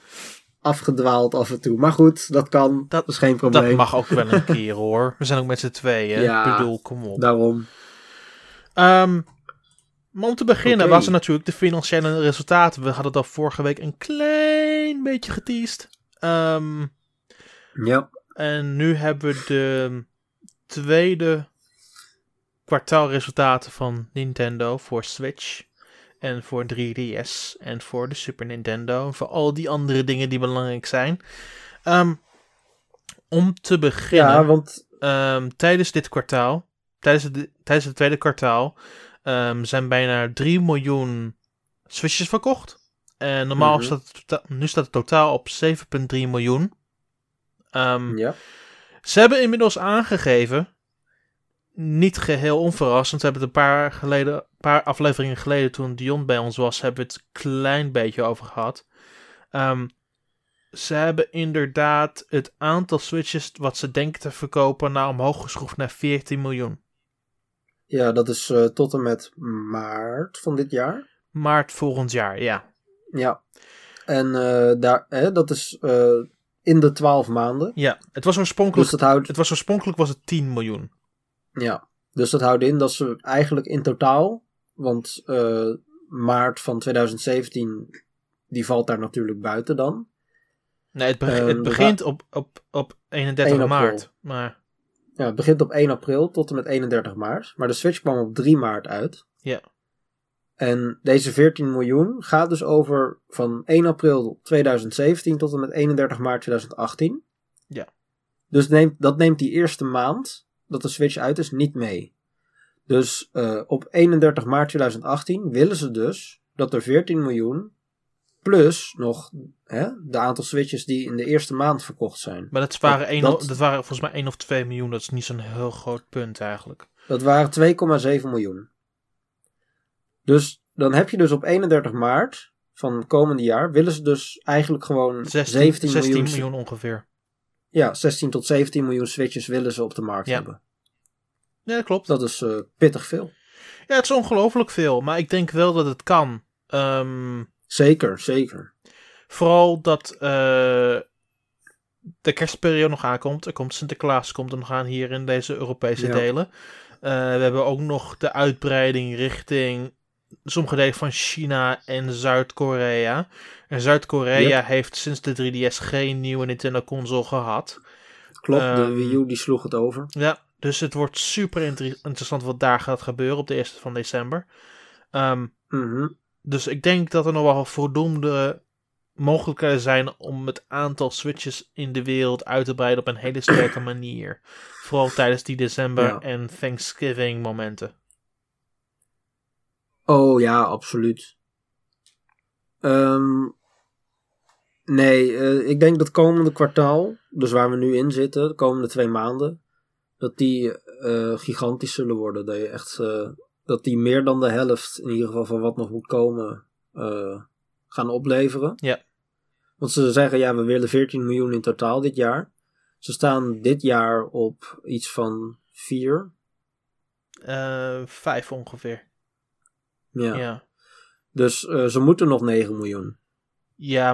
afgedwaald af en toe. Maar goed, dat kan. Dat, is geen probleem. Dat mag ook wel een keer hoor. We zijn ook met z'n tweeën. Ja. Ik bedoel, kom op. Daarom. Ehm, maar om te beginnen was er natuurlijk de financiële resultaten. We hadden dat vorige week een klein beetje geteased. Ehm, Ja. en nu hebben we de tweede kwartaalresultaten van Nintendo voor Switch. En voor 3DS. En voor de Super Nintendo. En voor al die andere dingen die belangrijk zijn. Ehm, om te beginnen. Ja, want Ehm, tijdens dit kwartaal, tijdens het, tijdens het tweede kwartaal, ehm, zijn bijna 3 miljoen Switches verkocht. En normaal Mhm. staat het, nu staat het totaal op 7,3 miljoen. Ja. Ze hebben inmiddels aangegeven, niet geheel onverrassend, we hebben het een paar, geleden, paar afleveringen geleden toen Dion bij ons was, hebben we het een klein beetje over gehad. Ehm, ze hebben inderdaad het aantal Switches wat ze denken te verkopen naar omhoog geschroefd naar 14 miljoen. ja, dat is eh, tot en met maart van dit jaar. Maart volgend jaar, ja. Ja. En eh, daar, hè, dat is eh, in de 12 maanden. Ja, het was oorspronkelijk, Dus dat houdt het was oorspronkelijk was het 10 miljoen. Ja, dus dat houdt in dat ze eigenlijk in totaal, want eh, maart van 2017, die valt daar natuurlijk buiten dan. Nee, het, Ehm, het begint op, op, op 31 1 april. maart. Maar Ja, het begint op 1 april tot en met 31 maart, maar de Switch kwam op 3 maart uit. Ja. En deze 14 miljoen gaat dus over van 1 april 2017 tot en met 31 maart 2018. Ja. Dus neemt, dat neemt die eerste maand dat de Switch uit is niet mee. Dus eh, op 31 maart 2018 willen ze dus dat er 14 miljoen plus nog hè, de aantal Switches die in de eerste maand verkocht zijn. Maar dat waren, één, dat- dat waren volgens mij 1 of 2 miljoen. Dat is niet zo'n heel groot punt eigenlijk. Dat waren 2,7 miljoen. Dus dan heb je dus op 31 maart van komende jaar willen ze dus eigenlijk gewoon 16, 17 16 miljoen, miljoen ongeveer. Ja, 16 tot 17 miljoen switches willen ze op de markt Ja. hebben. Ja, dat klopt. Dat is eh, pittig veel. Ja, het is ongelooflijk veel. Maar ik denk wel dat het kan. Ehm, Zeker, zeker. Vooral dat eh, de kerstperiode nog aankomt. Er komt Sinterklaas komt er nog aan hier in deze Europese Ja. delen. Eh, we hebben ook nog de uitbreiding richting sommige delen van China en Zuid-Korea. En Zuid-Korea heeft sinds de 3DS geen nieuwe Nintendo console gehad. Klopt, de Ehm, Wii U die sloeg het over. Ja, dus het wordt super inter- interessant wat daar gaat gebeuren op de 1 van december. Ehm, Mhm. dus ik denk dat er nog wel voldoende mogelijkheden zijn om het aantal switches in de wereld uit te breiden op een hele sterke manier. Vooral tijdens die december Ja. en Thanksgiving momenten. Oh ja, absoluut. Ehm, nee, eh, ik denk dat komende kwartaal, dus waar we nu in zitten, de komende twee maanden, dat die eh, gigantisch zullen worden. Dat, je echt, eh, dat die meer dan de helft, in ieder geval van wat nog moet komen, gaan opleveren. Ja. Want ze zeggen, ja, we willen 14 miljoen in totaal dit jaar. Ze staan dit jaar op iets van 4. Eh vijf ongeveer. Ja. Ja. ja. Dus eh, ze moeten nog 9 miljoen.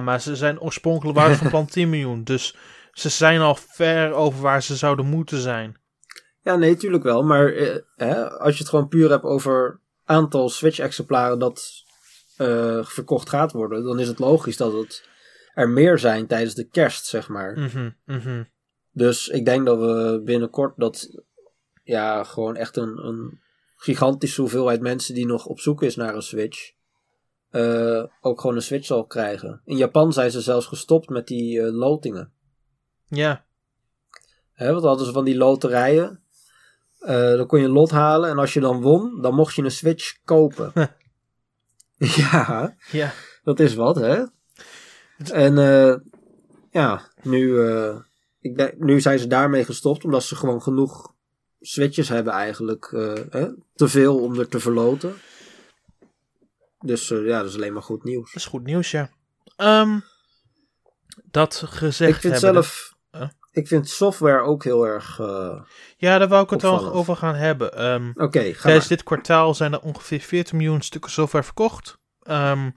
maar ze zijn oorspronkelijk waren van plan 10 miljoen. Dus ze zijn al ver over waar ze zouden moeten zijn. Ja, nee, tuurlijk wel. Maar eh, als je het gewoon puur hebt over aantal Switch-exemplaren dat eh, verkocht gaat worden, dan is het logisch dat het er meer zijn tijdens de kerst, zeg maar. Mhm. Dus ik denk dat we binnenkort dat, ja, gewoon echt een, een gigantische hoeveelheid mensen die nog op zoek is naar een Switch, eh, ook gewoon een Switch zal krijgen. In Japan zijn ze zelfs gestopt met die eh, lotingen. Ja, Hè, want hadden ze van die loterijen. Eh, dan kon je een lot halen en als je dan won, dan mocht je een Switch kopen. ja, ja. dat is wat, hè? En ja, nu, ik denk, nu zijn ze daarmee gestopt, omdat ze gewoon genoeg Switches hebben eigenlijk. eh? Te veel om er te verloten. Dus eh, ja, dat is alleen maar goed nieuws. Dat is goed nieuws, ja. Ehm, dat gezegd Ik vind zelf, Huh? ik vind software ook heel erg... eh, Ja, daar wou ik het wel over gaan hebben. Ehm, Oké, ga tijdens dit kwartaal zijn er ongeveer 14 miljoen stukken software verkocht. Mhm.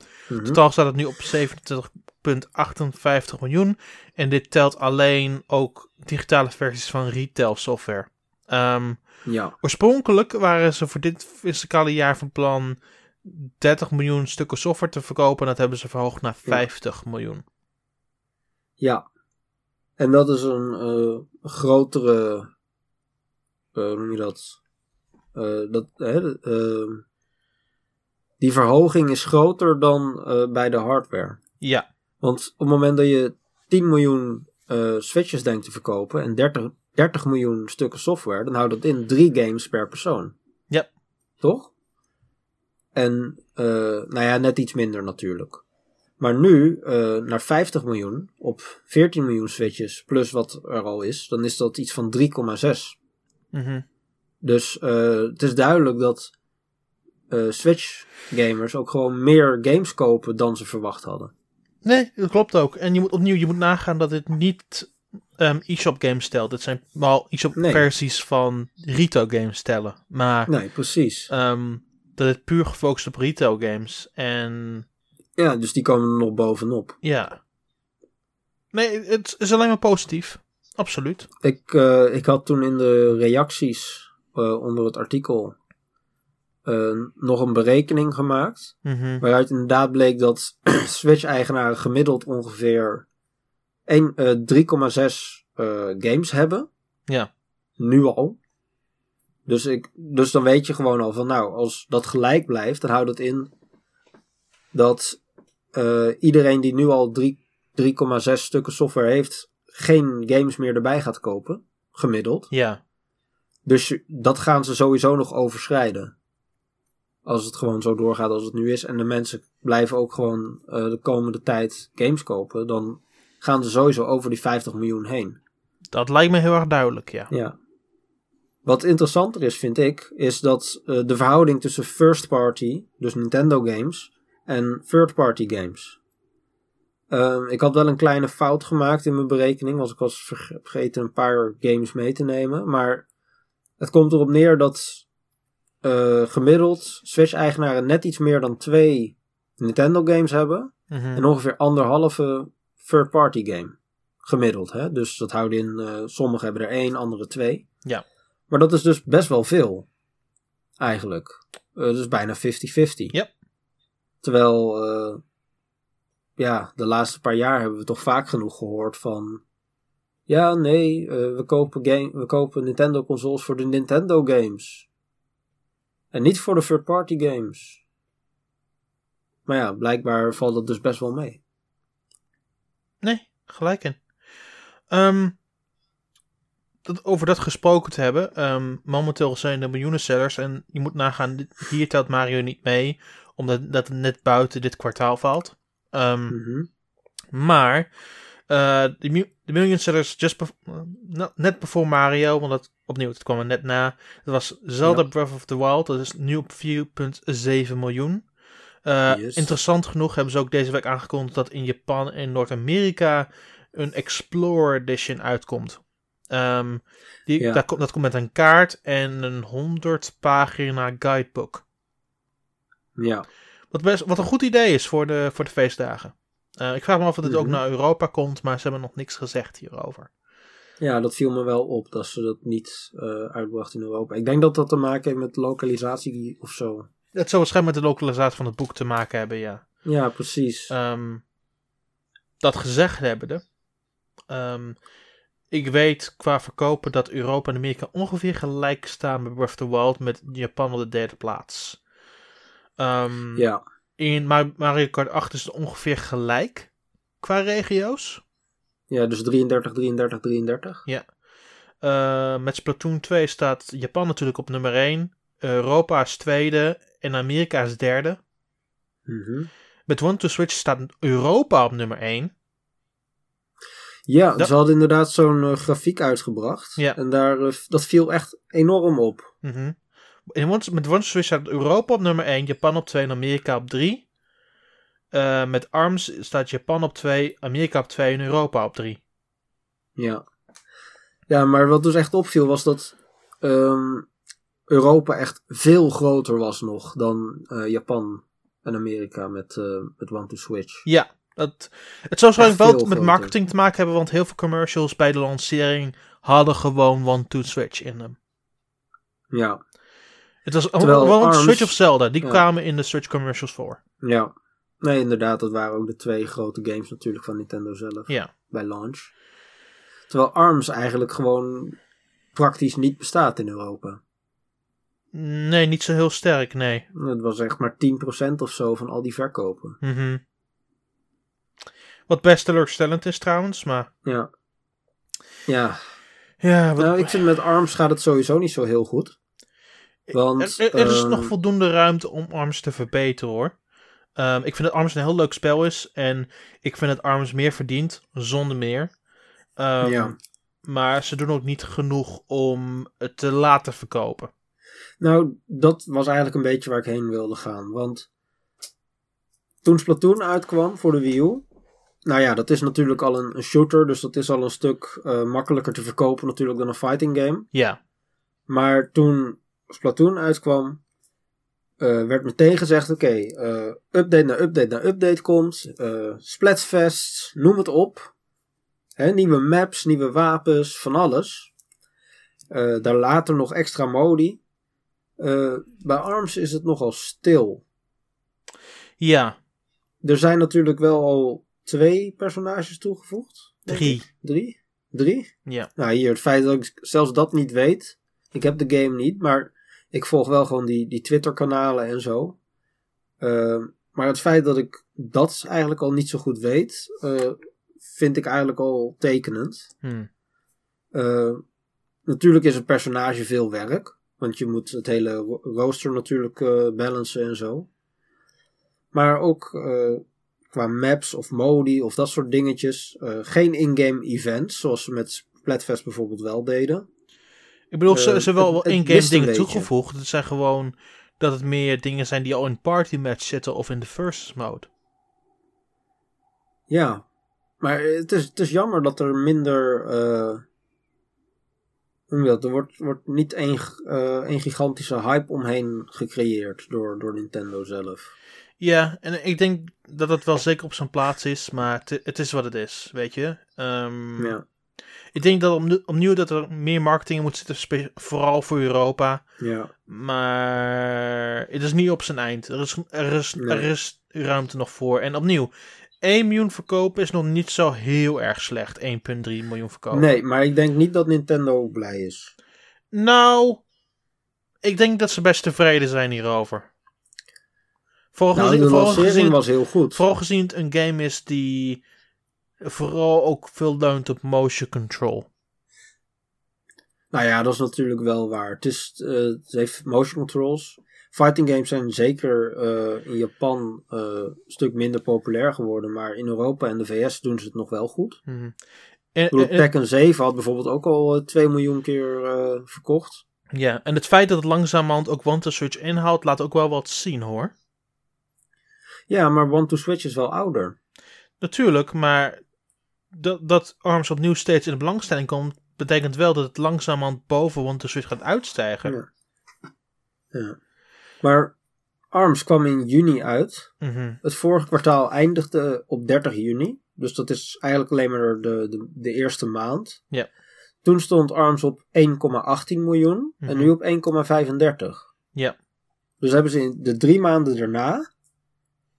Totaal staat het nu op 27,58 miljoen. En dit telt alleen ook digitale versies van retail software. Ehm, Ja, oorspronkelijk waren ze voor dit fiscale jaar van plan 30 miljoen stukken software te verkopen. En dat hebben ze verhoogd naar 50 miljoen. Ja. En dat is een eh, grotere. eh, hoe noem je dat? Eh, dat hè, ehm, die verhoging is groter dan bij de hardware. Ja, Want op het moment dat je 10 miljoen switches denkt te verkopen en 30, 30 miljoen stukken software, dan houdt dat in drie games per persoon. Ja. Toch? En, eh, nou ja, net iets minder natuurlijk. Maar nu, eh, naar 50 miljoen op 14 miljoen switches, plus wat er al is, dan is dat iets van 3,6. mhm. Dus eh, het is duidelijk dat eh, Switch-gamers ook gewoon meer games kopen dan ze verwacht hadden. nee, dat klopt ook. En je moet opnieuw, je moet nagaan dat dit niet ehm e-shop games stelt. Dit zijn wel e-shop Nee. versies van retail games stellen. Maar Nee, precies. ehm, dat het puur gefocust op retail games. En Ja, dus die komen er nog bovenop. Ja. Nee, het is alleen maar positief. Absoluut. Ik, eh, ik had toen in de reacties eh, onder het artikel eh, nog een berekening gemaakt. Mhm. Waaruit inderdaad bleek dat Switch-eigenaren gemiddeld ongeveer één, eh, 3,6 eh, games hebben. Ja. Nu al. Dus, ik, dus dan weet je gewoon al van, nou, als dat gelijk blijft, dan houdt het in dat eh, iedereen die nu al drie- 3,6 stukken software heeft, geen games meer erbij gaat kopen. Gemiddeld. Ja. Dus dat gaan ze sowieso nog overschrijden. Als het gewoon zo doorgaat als het nu is. En de mensen blijven ook gewoon de komende tijd games kopen. Dan gaan ze sowieso over die 50 miljoen heen. Dat lijkt me heel erg duidelijk, ja. Ja. Wat interessanter is, vind ik, is dat eh, de verhouding tussen first party, dus Nintendo games, en third party games. Ehm, ik had wel een kleine fout gemaakt in mijn berekening, want ik was verge- vergeten een paar games mee te nemen. Maar het komt erop neer dat eh, gemiddeld Switch-eigenaren net iets meer dan twee Nintendo games hebben. Mhm. En ongeveer anderhalve third-party game. Gemiddeld, hè? Dus dat houdt in, eh sommigen hebben er één, andere twee. Ja. Maar dat is dus best wel veel. Eigenlijk. Dus bijna 50-50. Ja. Terwijl, eh, ja, de laatste paar jaar hebben we toch vaak genoeg gehoord van... Ja, nee, we, kopen game, we kopen Nintendo consoles voor de Nintendo games. En niet voor de third-party games. Maar ja, blijkbaar valt dat dus best wel mee. Gelijk in. Ehm, dat, over dat gesproken te hebben. ehm, momenteel zijn er miljoenen sellers. En je moet nagaan, dit- hier telt Mario niet mee. Omdat dat net buiten dit kwartaal valt. Ehm, Mhm. Maar eh, de, mi- de million sellers just bef- eh, net voor Mario, want dat opnieuw, het kwam er net na. Dat was Zelda Ja. Breath of the Wild, dat is nu op 4,7 miljoen. Eh, Yes. Interessant genoeg hebben ze ook deze week aangekondigd dat in Japan en Noord-Amerika een Explorer Edition uitkomt. Ehm, die, Ja. daar komt, dat komt met een kaart en een 100 pagina guidebook. Ja. Wat, best, wat een goed idee is voor de, voor de feestdagen. Eh, ik vraag me af of het ook Mhm. naar Europa komt, maar ze hebben nog niks gezegd hierover. ja, dat viel me wel op dat ze dat niet eh uitbracht in Europa. Ik denk dat dat te maken heeft met lokalisatie of zo. Het zou waarschijnlijk met de lokalisatie van het boek te maken hebben, ja. Ja, precies. Ehm, dat gezegd hebbende. ehm ik weet qua verkopen dat Europa en Amerika ongeveer gelijk staan bij Breath of the Wild met Japan op de derde plaats. Ehm, ja. In Ma- Mario Kart 8 is het ongeveer gelijk qua regio's. ja, dus 33, 33, 33. Eh, met Splatoon 2 staat Japan natuurlijk op nummer 1. Europa is tweede en Amerika is derde. Mhm. Met One to Switch staat Europa op nummer 1. Ja, Dat- ze hadden inderdaad zo'n eh, grafiek uitgebracht. Ja. En daar, eh, dat viel echt enorm op. Mhm. In One- met One to Switch staat Europa op nummer 1, Japan op 2 en Amerika op 3. Eh, met ARMS staat Japan op 2, Amerika op 2 en Europa op 3. Ja. Ja, maar wat dus echt opviel was dat ehm, Europa echt veel groter was nog dan eh, Japan en Amerika met, eh met One to Switch. Ja, dat, het zou waarschijnlijk wel met groter. marketing te maken hebben, want heel veel commercials bij de lancering hadden gewoon One to Switch in hem. Ja, Het was Terwijl gewoon ARMS Switch of Zelda, die ja. kwamen in de Switch commercials voor. ja. Nee, inderdaad, dat waren ook de twee grote games natuurlijk van Nintendo zelf Ja. bij launch. Terwijl ARMS eigenlijk gewoon praktisch niet bestaat in Europa. Nee, niet zo heel sterk, nee. Het was echt maar 10% of zo van al die verkopen. Mhm. Wat best teleurstellend is trouwens, maar... Ja. Ja, Ja, wat, nou, ik vind met ARMS gaat het sowieso niet zo heel goed. Want, er, er- er is ehm, nog voldoende ruimte om ARMS te verbeteren hoor. Ehm, ik vind dat ARMS een heel leuk spel is. En ik vind dat ARMS meer verdient, zonder meer. Ehm, Ja. Maar ze doen ook niet genoeg om het te laten verkopen. Nou, dat was eigenlijk een beetje waar ik heen wilde gaan. Want toen Splatoon uitkwam voor de Wii U. Nou ja, dat is natuurlijk al een, een shooter. Dus dat is al een stuk eh, makkelijker te verkopen natuurlijk dan een fighting game. Ja, Maar toen Splatoon uitkwam. eh, werd meteen gezegd: oké, eh, update na update na update komt. eh Splatfest, noem het op. Hè, nieuwe maps, nieuwe wapens, van alles. Daar later nog extra modi. Eh, bij ARMS is het nogal stil. ja, Er zijn natuurlijk wel al twee personages toegevoegd. drie. ik. Drie? Drie? Ja. Nou, hier, het feit dat ik zelfs dat niet weet. Ik heb de game niet, maar ik volg wel gewoon die, die Twitter-kanalen en zo. Eh, maar het feit dat ik dat eigenlijk al niet zo goed weet, eh, vind ik eigenlijk al tekenend. Hm. Eh, natuurlijk is een personage veel werk. Want je moet het hele ro- rooster natuurlijk eh balancen en zo. Maar ook eh, qua maps of modi of dat soort dingetjes. eh, geen in-game events, zoals ze met Splatfest bijvoorbeeld wel deden. Ik bedoel, ze, ze hebben wel het in-game dingen toegevoegd. Het zijn gewoon dat het meer dingen zijn die al in party match zitten of in de versus mode. Ja, maar het is, het is jammer dat er minder. eh, hoe noem je dat? Er wordt, wordt niet één, eh, één gigantische hype omheen gecreëerd door, door Nintendo zelf. Ja, en ik denk dat het wel zeker op zijn plaats is, maar het, het is wat het is, weet je. Ehm, Ja. Ik denk dat opnieuw, opnieuw dat er meer marketing in moet zitten, vooral voor Europa. Ja. Maar het is niet op zijn eind. Er is, er is, Nee. er is ruimte nog voor. En opnieuw, 1 miljoen verkopen is nog niet zo heel erg slecht. 1,3 miljoen verkopen. Nee, maar ik denk niet dat Nintendo blij is. Nou, ik denk dat ze best tevreden zijn hierover. Vooral Nou, gezien, vooral was heel goed. vooral gezien het een game is die vooral ook veel leunt op motion control. Nou ja, dat is natuurlijk wel waar. Het, is, eh, het heeft motion controls. Fighting games zijn zeker eh, in Japan eh, een stuk minder populair geworden. Maar in Europa en de VS doen ze het nog wel goed. Ik En, bedoel, en- Tekken 7 had bijvoorbeeld ook al eh, 2 miljoen keer eh, verkocht. ja, en het feit dat het langzamerhand ook One to Switch inhoudt, laat ook wel wat zien hoor. Ja, maar One to Switch is wel ouder. Natuurlijk, maar dat, dat ARMS opnieuw steeds in de belangstelling komt, betekent wel dat het langzamerhand boven One to Switch gaat uitstijgen. Ja. Ja. Maar ARMS kwam in juni uit. Mhm. Het vorige kwartaal eindigde op 30 juni. Dus dat is eigenlijk alleen maar de, de, de eerste maand. Ja. Toen stond ARMS op 1,18 miljoen. En Mhm. nu op 1,35. Ja. Dus hebben ze in de drie maanden daarna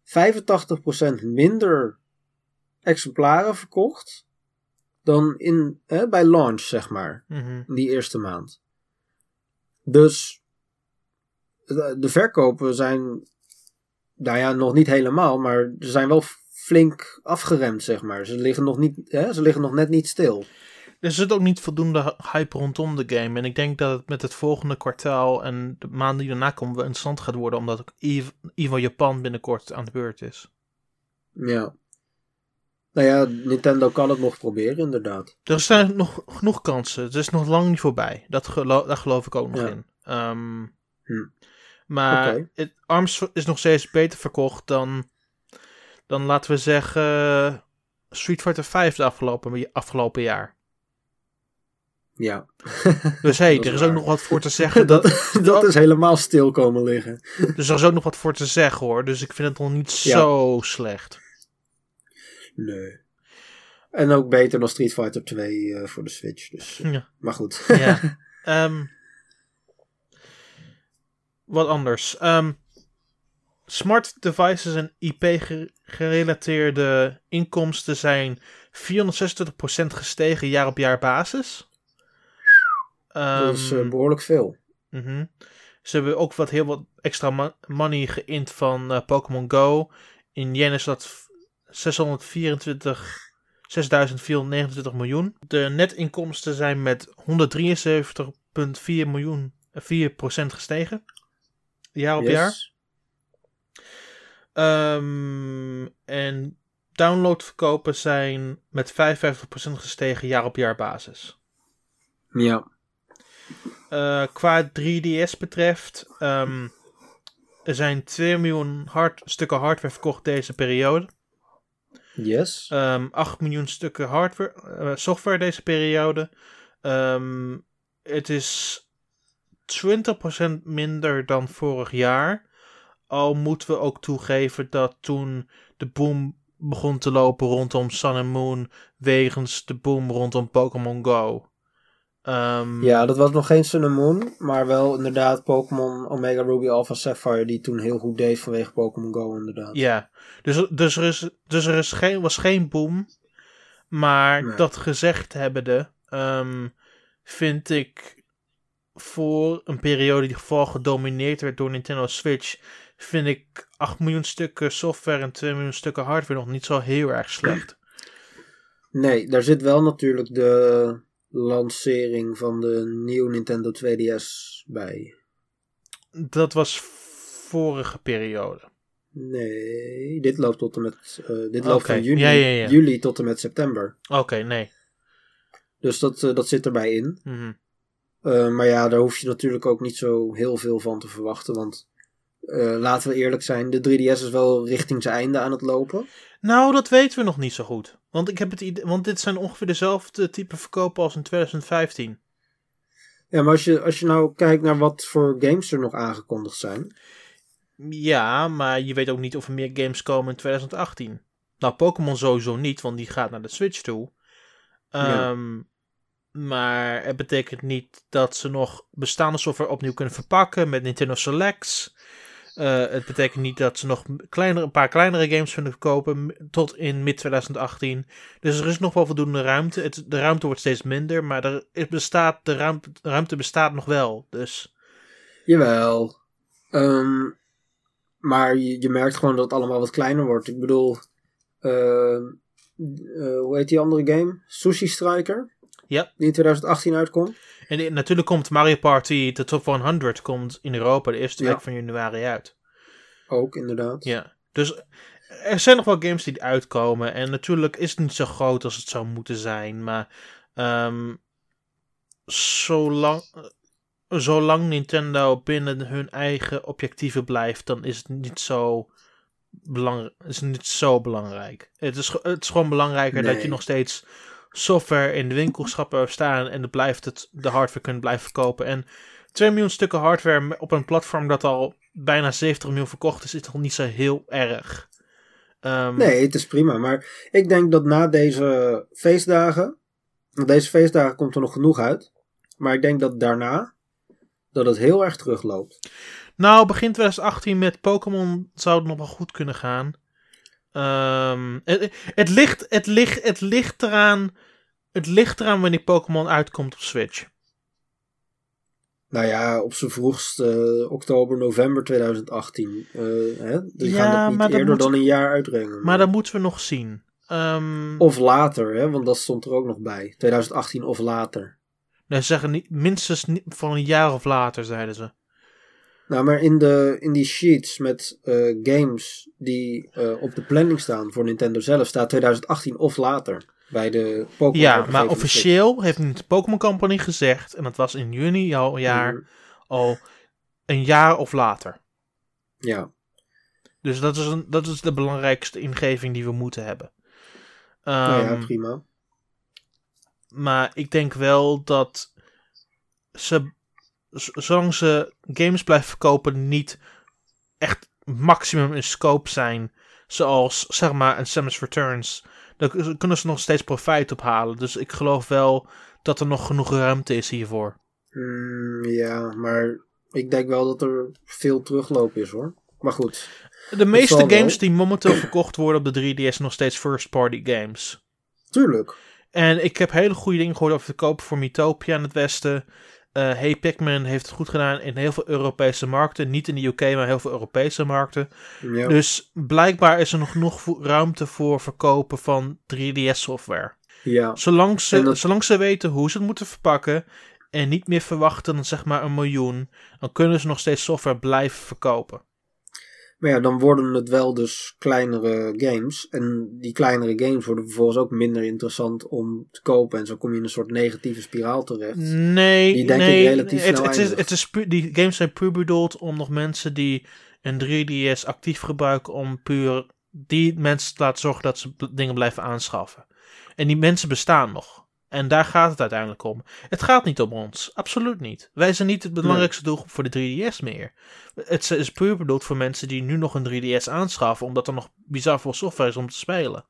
85% minder exemplaren verkocht. Dan in, hè, bij launch, zeg maar. Mhm. In die eerste maand. Dus de, verkopen zijn, nou ja, nog niet helemaal, maar ze zijn wel flink afgeremd, zeg maar. Ze liggen nog, niet, hè, ze liggen nog net niet stil. Er zit ook niet voldoende hype rondom de game. En ik denk dat het met het volgende kwartaal en de maanden die daarna komen wel interessant gaat worden. Omdat ook Japan binnenkort aan de beurt is. Ja. Nou ja, Nintendo kan het nog proberen, inderdaad. Er zijn nog genoeg kansen. Het is nog lang niet voorbij. Dat daar geloof ik ook nog Ja. in. Hm. Maar het, ARMS is nog steeds beter verkocht dan, dan laten we zeggen Street Fighter 5 de afgelopen, afgelopen jaar. Ja. Dus hey, Dat is er is ook nog wat voor te zeggen. dat, Dat, dat is helemaal stil komen liggen. dus er is ook nog wat voor te zeggen hoor. Dus ik vind het nog niet Ja. zo slecht. Nee. En ook beter dan Street Fighter 2 eh, voor de Switch. Dus, eh, Ja. Maar goed. Ja. Ehm, wat anders. Ehm, smart devices en IP-gerelateerde inkomsten zijn 426% gestegen jaar op jaar basis. dat is eh, Ehm, behoorlijk veel. mhm. Ze hebben ook wat heel wat extra mo- money geïnd van eh, Pokémon Go. In yen is dat v- 624, 6429 miljoen. De netinkomsten zijn met 173,4 miljoen, eh, 4% gestegen. Jaar op Yes. jaar. Ehm, en downloadverkopen zijn met 55% gestegen jaar op jaar basis. Ja. Eh, qua 3DS betreft, ehm, er zijn 2 miljoen hard, stukken hardware verkocht deze periode. Yes. Ehm 8 miljoen stukken hardware, eh, software deze periode. Ehm, het is 20% minder dan vorig jaar. Al moeten we ook toegeven dat toen de boom begon te lopen rondom Sun and Moon, wegens de boom rondom Pokémon Go. Ehm, Ja, dat was nog geen Sun and Moon, maar wel inderdaad Pokémon Omega Ruby Alpha Sapphire die toen heel goed deed vanwege Pokémon Go inderdaad. Ja, dus, dus er, is, dus er is geen, was geen boom. Maar Nee. dat gezegd hebbende, ehm vind ik voor een periode die vooral gedomineerd werd door Nintendo Switch, vind ik 8 miljoen stukken software en 2 miljoen stukken hardware nog niet zo heel erg slecht. Nee, daar zit wel natuurlijk de lancering van de nieuwe Nintendo 2DS bij. Dat was vorige periode. Nee, dit loopt tot en met eh, dit loopt van juni, ja, ja, ja. juli tot en met september. Oké, nee. Dus dat, eh, dat zit erbij in. Mhm. Eh, maar ja, daar hoef je natuurlijk ook niet zo heel veel van te verwachten. Want eh, laten we eerlijk zijn, de 3DS is wel richting zijn einde aan het lopen. Nou, dat weten we nog niet zo goed. Want, ik heb het idee, want dit zijn ongeveer dezelfde type verkopen als in 2015. Ja, maar als je, als je nou kijkt naar wat voor games er nog aangekondigd zijn. Ja, maar je weet ook niet of er meer games komen in 2018. Nou, Pokémon sowieso niet, want die gaat naar de Switch toe. Ja. Maar het betekent niet dat ze nog bestaande software opnieuw kunnen verpakken met Nintendo Selects. Eh, het betekent niet dat ze nog kleinere, een paar kleinere games kunnen kopen m- tot in mid 2018. Dus er is nog wel voldoende ruimte. Het, de ruimte wordt steeds minder, maar er bestaat, de ruimte, bestaat nog wel. Dus Jawel. Ehm, maar je, je merkt gewoon dat het allemaal wat kleiner wordt. Ik bedoel, ehm, eh, hoe heet die andere game? Sushi Striker? Ja. Die in 2018 uitkomt. en die- natuurlijk komt Mario Party, de top 100, komt in Europa de eerste Ja. week van januari uit. Ook, inderdaad. Ja, dus er zijn nog wel games die uitkomen. En natuurlijk is het niet zo groot als het zou moeten zijn. Maar ehm, zolang, zolang Nintendo binnen hun eigen objectieven blijft, dan is het niet zo, belang, is het niet zo belangrijk. Het is, het is gewoon belangrijker dat je nog steeds software in de winkelschappen staan. En de, blijft het, de hardware kunt blijven verkopen. En 2 miljoen stukken hardware op een platform dat al bijna 70 miljoen verkocht is, is toch niet zo heel erg. Ehm, Nee, het is prima. Maar ik denk dat na deze feestdagen. Na deze feestdagen komt er nog genoeg uit. Maar ik denk dat daarna. dat het heel erg terugloopt. Nou, begin 2018 met Pokémon zou het nog wel goed kunnen gaan. Ehm, het, het, ligt, het, ligt, het ligt eraan. Het ligt eraan wanneer Pokémon uitkomt op Switch. Nou ja, op z'n vroegst eh, oktober, november 2018. eh, hè? Ja, gaan het niet dat eerder moet- dan een jaar uitbrengen. Maar dat moeten we nog zien. Ehm Of later, hè? want dat stond er ook nog bij. 2018 of later. nee, ze zeggen niet, minstens van een jaar of later, zeiden ze. Nou, maar in, de, in die sheets met eh, games die eh, op de planning staan voor Nintendo zelf staat 2018 of later. Bij de Pokémon Ja, maar officieel heeft nu de Pokémon Company gezegd, en dat was in juni al jaar, Mhm. al een jaar of later. Ja, Dus dat is, een, dat is de belangrijkste ingeving die we moeten hebben. nou ja, Ehm, prima. maar ik denk wel dat ze, zolang ze games blijven verkopen, niet echt maximum in scope zijn. Zoals zeg maar een Samus Returns. Dan kunnen ze nog steeds profijt ophalen. Dus ik geloof wel dat er nog genoeg ruimte is hiervoor. Mm, ja, maar ik denk wel dat er veel terugloop is hoor. Maar goed, De meeste wel. games die momenteel verkocht worden op de 3DS zijn nog steeds first-party games. tuurlijk. En ik heb hele goede dingen gehoord over te kopen voor Mythopia in het Westen. Eh hey Pikmin heeft het goed gedaan in heel veel Europese markten. Niet in de UK, maar heel veel Europese markten. Ja. Dus blijkbaar is er nog genoeg ruimte voor verkopen van 3DS-software. ja. Zolang ze, dat- zolang ze weten hoe ze het moeten verpakken. En niet meer verwachten dan zeg maar een miljoen. Dan kunnen ze nog steeds software blijven verkopen. Maar ja, dan worden het wel dus kleinere games. En die kleinere games worden vervolgens ook minder interessant om te kopen. En zo kom je in een soort negatieve spiraal terecht. Nee, Die denk ik nee. relatief het, is, het is die games zijn puur bedoeld om nog mensen die een 3DS actief gebruiken om puur die mensen te laten zorgen dat ze dingen blijven aanschaffen. En die mensen bestaan nog. En daar gaat het uiteindelijk om. Het gaat niet om ons. Absoluut niet. Wij zijn niet het belangrijkste doelgroep voor de 3DS meer. Het is puur bedoeld voor mensen die nu nog een 3DS aanschaffen, omdat er nog bizar veel software is om te spelen.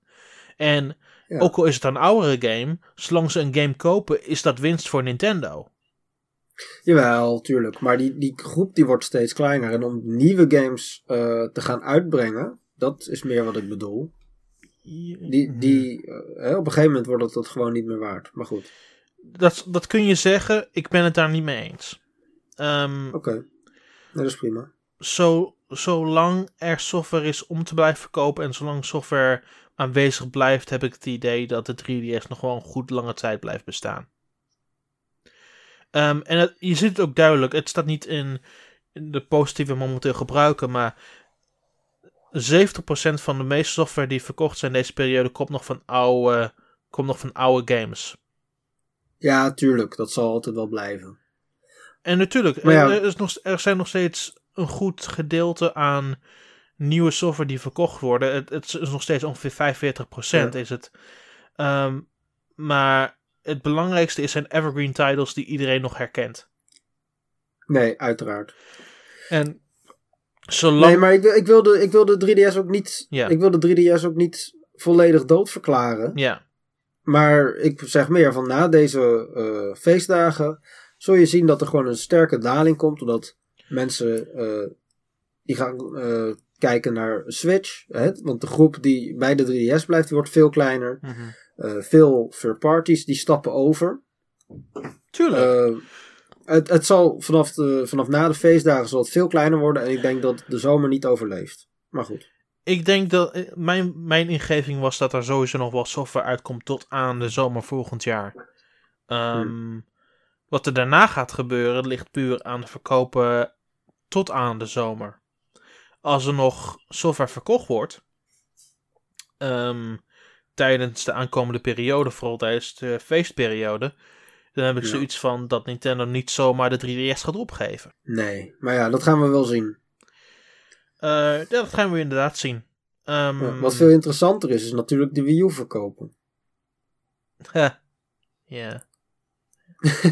En Ja. ook al is het een oudere game, zolang ze een game kopen, is dat winst voor Nintendo. Jawel, tuurlijk. Maar die, die groep die wordt steeds kleiner. En om nieuwe games eh, te gaan uitbrengen, dat is meer wat ik bedoel. Die, die, eh, hè, op een gegeven moment wordt het dat gewoon niet meer waard. Maar goed, dat, dat kun je zeggen, ik ben het daar niet mee eens. Ehm, oké. Dat is prima. zo, zolang er software is om te blijven verkopen en zolang software aanwezig blijft, heb ik het idee dat de 3DS nog wel een goed lange tijd blijft bestaan. Ehm, en het, je ziet het ook duidelijk, het staat niet in, in de we momenteel gebruiken, maar 70% van de meeste software die verkocht zijn deze periode komt nog van oude, komt nog van oude games. Ja, tuurlijk. Dat zal altijd wel blijven. En natuurlijk, ja- er, is nog, er zijn nog steeds een goed gedeelte aan nieuwe software die verkocht worden. Het, het is nog steeds ongeveer 45% Ja. is het. Ehm, maar het belangrijkste is zijn evergreen titles die iedereen nog herkent. Nee, uiteraard. En Zolang... Nee, maar ik, wil- ik, wil de, ik wil de 3DS ook niet. Ik wil de 3DS ook niet volledig dood verklaren. Ja, Maar ik zeg meer van na deze eh, feestdagen. Zul je zien dat er gewoon een sterke daling komt. Omdat mensen eh, die gaan eh, kijken naar Switch. Hè? Want de groep die bij de 3DS blijft, die wordt veel kleiner. mhm. Veel third parties die stappen over. tuurlijk. Het, het zal vanaf, de, vanaf na de feestdagen zal het veel kleiner worden. En ik denk dat de zomer niet overleeft. Maar goed. Ik denk dat eh, mijn, mijn ingeving was dat er sowieso nog wel software uitkomt tot aan de zomer volgend jaar. Ehm, Wat er daarna gaat gebeuren ligt puur aan de verkopen tot aan de zomer. Als er nog software verkocht wordt ehm, tijdens de aankomende periode, vooral tijdens de feestperiode, dan heb ik Ja. zoiets van dat Nintendo niet zomaar de 3DS gaat opgeven. Nee. Maar ja, dat gaan we wel zien. Eh, ja, dat gaan we inderdaad zien. Ehm, Ja, Wat veel interessanter is, is natuurlijk de Wii U verkopen. Ja.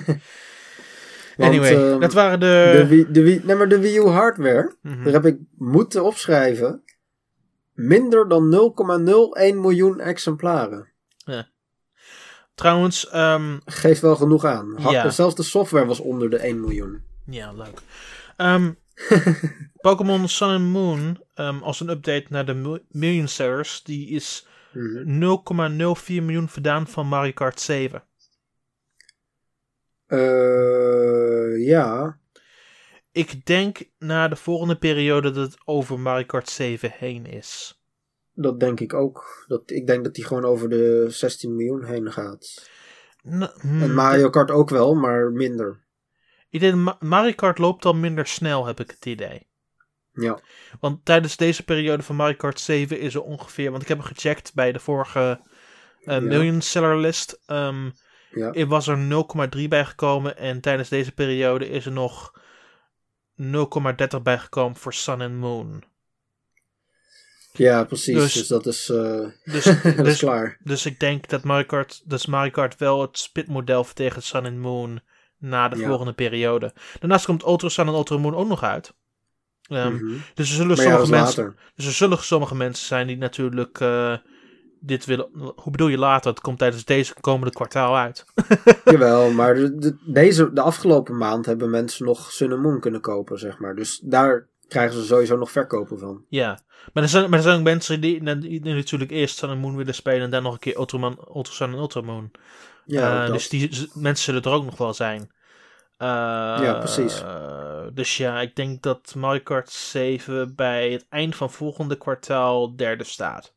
Want, Anyway, ehm, dat waren de... De Wii, de Wii, nee, maar de Wii U hardware, Mhm. daar heb ik moeten opschrijven, minder dan 0,01 miljoen exemplaren. Trouwens, ehm, Geeft wel genoeg aan. Ja. Zelfs de software was onder de 1 miljoen. ja, leuk. Ehm, Pokémon Sun and Moon, ehm, als een update naar de mil- Million Sellers, die is Mhm. 0,04 miljoen verdaan van Mario Kart 7. Eh, ja, Ik denk na de volgende periode dat het over Mario Kart 7 heen is. Dat denk ik ook. Dat, ik denk dat die gewoon over de 16 miljoen heen gaat. Na- hmm, En Mario Kart ook wel, maar minder. Ik denk, Ma- Mario Kart loopt al minder snel, heb ik het idee. Ja. Want tijdens deze periode van Mario Kart 7 is er ongeveer, want ik heb hem gecheckt bij de vorige Ja. Million Seller List. ehm, Ja. er was er 0,3 bijgekomen en tijdens deze periode is er nog 0,30 bijgekomen voor Sun and Moon. Ja, precies. Dus- Dus, dat is, eh, Dus, dat is dus, klaar. dus ik denk dat Mario Kart, dus Mario Kart wel het spitmodel vertegen Sun and Moon na de Ja. volgende periode. Daarnaast komt Ultra Sun en Ultra Moon ook nog uit. Ehm, Mhm. Dus er zullen Maar sommige mensen later. Dus er zullen sommige mensen zijn die natuurlijk eh, dit willen. Hoe bedoel je later? Het komt tijdens deze komende kwartaal uit. Jawel, maar de, de- deze, de afgelopen maand hebben mensen nog Sun and Moon kunnen kopen, zeg maar. Dus daar krijgen ze sowieso nog verkopen van. Ja. Maar er zijn, maar er zijn ook mensen die, die, natuurlijk eerst Sun and Moon willen spelen en dan nog een keer Ultraman, Ultra Sun en Ultra Moon. Ja, Eh, dus die mensen zullen er ook nog wel zijn. Eh, Ja, precies. dus ja, ik denk dat Mario Kart 7 bij het eind van volgende kwartaal derde staat.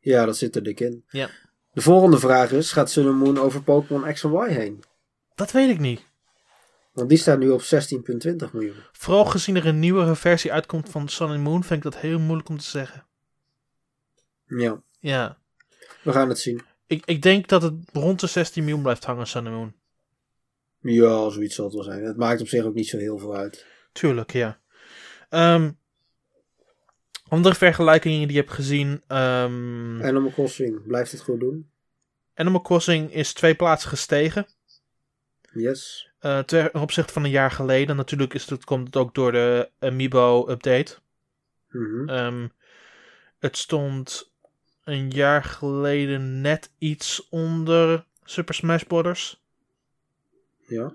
ja, dat zit er dik in. Ja. De volgende vraag is, gaat Sun and Moon over Pokémon X en Y heen? Dat weet ik niet. Want die staat nu op 16,20 miljoen. Vooral gezien er een nieuwere versie uitkomt van Sun and Moon, vind ik dat heel moeilijk om te zeggen. Ja, Ja. we gaan het zien. Ik, ik denk dat het rond de 16 miljoen blijft hangen, Sun and Moon. Ja, zoiets zal het wel zijn. Het maakt op zich ook niet zo heel veel uit. Tuurlijk, ja. Ehm, andere vergelijkingen die je hebt gezien. ehm, Animal Crossing, blijft het goed doen? Animal Crossing is twee plaatsen gestegen. Yes. Eh, ten opzichte van een jaar geleden. Natuurlijk is het, komt het ook door de Amiibo-update. Mhm. Ehm, het stond een jaar geleden net iets onder Super Smash Bros. Ja.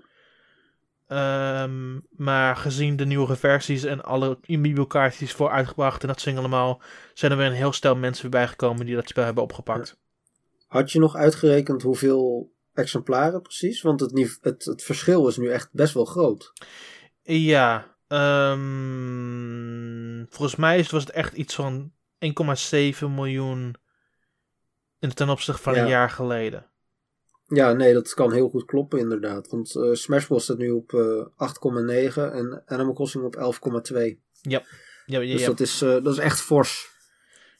Ehm, maar gezien de nieuwere versies en alle Amiibo-kaartjes voor uitgebracht en dat dingen allemaal, zijn er weer een heel stel mensen bijgekomen die dat spel hebben opgepakt. Had je nog uitgerekend hoeveel exemplaren precies? Want het, het, het verschil is nu echt best wel groot. Ja, ehm, volgens mij is- was het echt iets van 1,7 miljoen in ten opzichte van Ja. een jaar geleden. Ja, nee, dat kan heel goed kloppen inderdaad. Want eh, Smash Bros staat nu op eh 8,9 en Animal Crossing op 11,2. Ja, ja, Dus ja. dat, is, eh, dat is echt fors.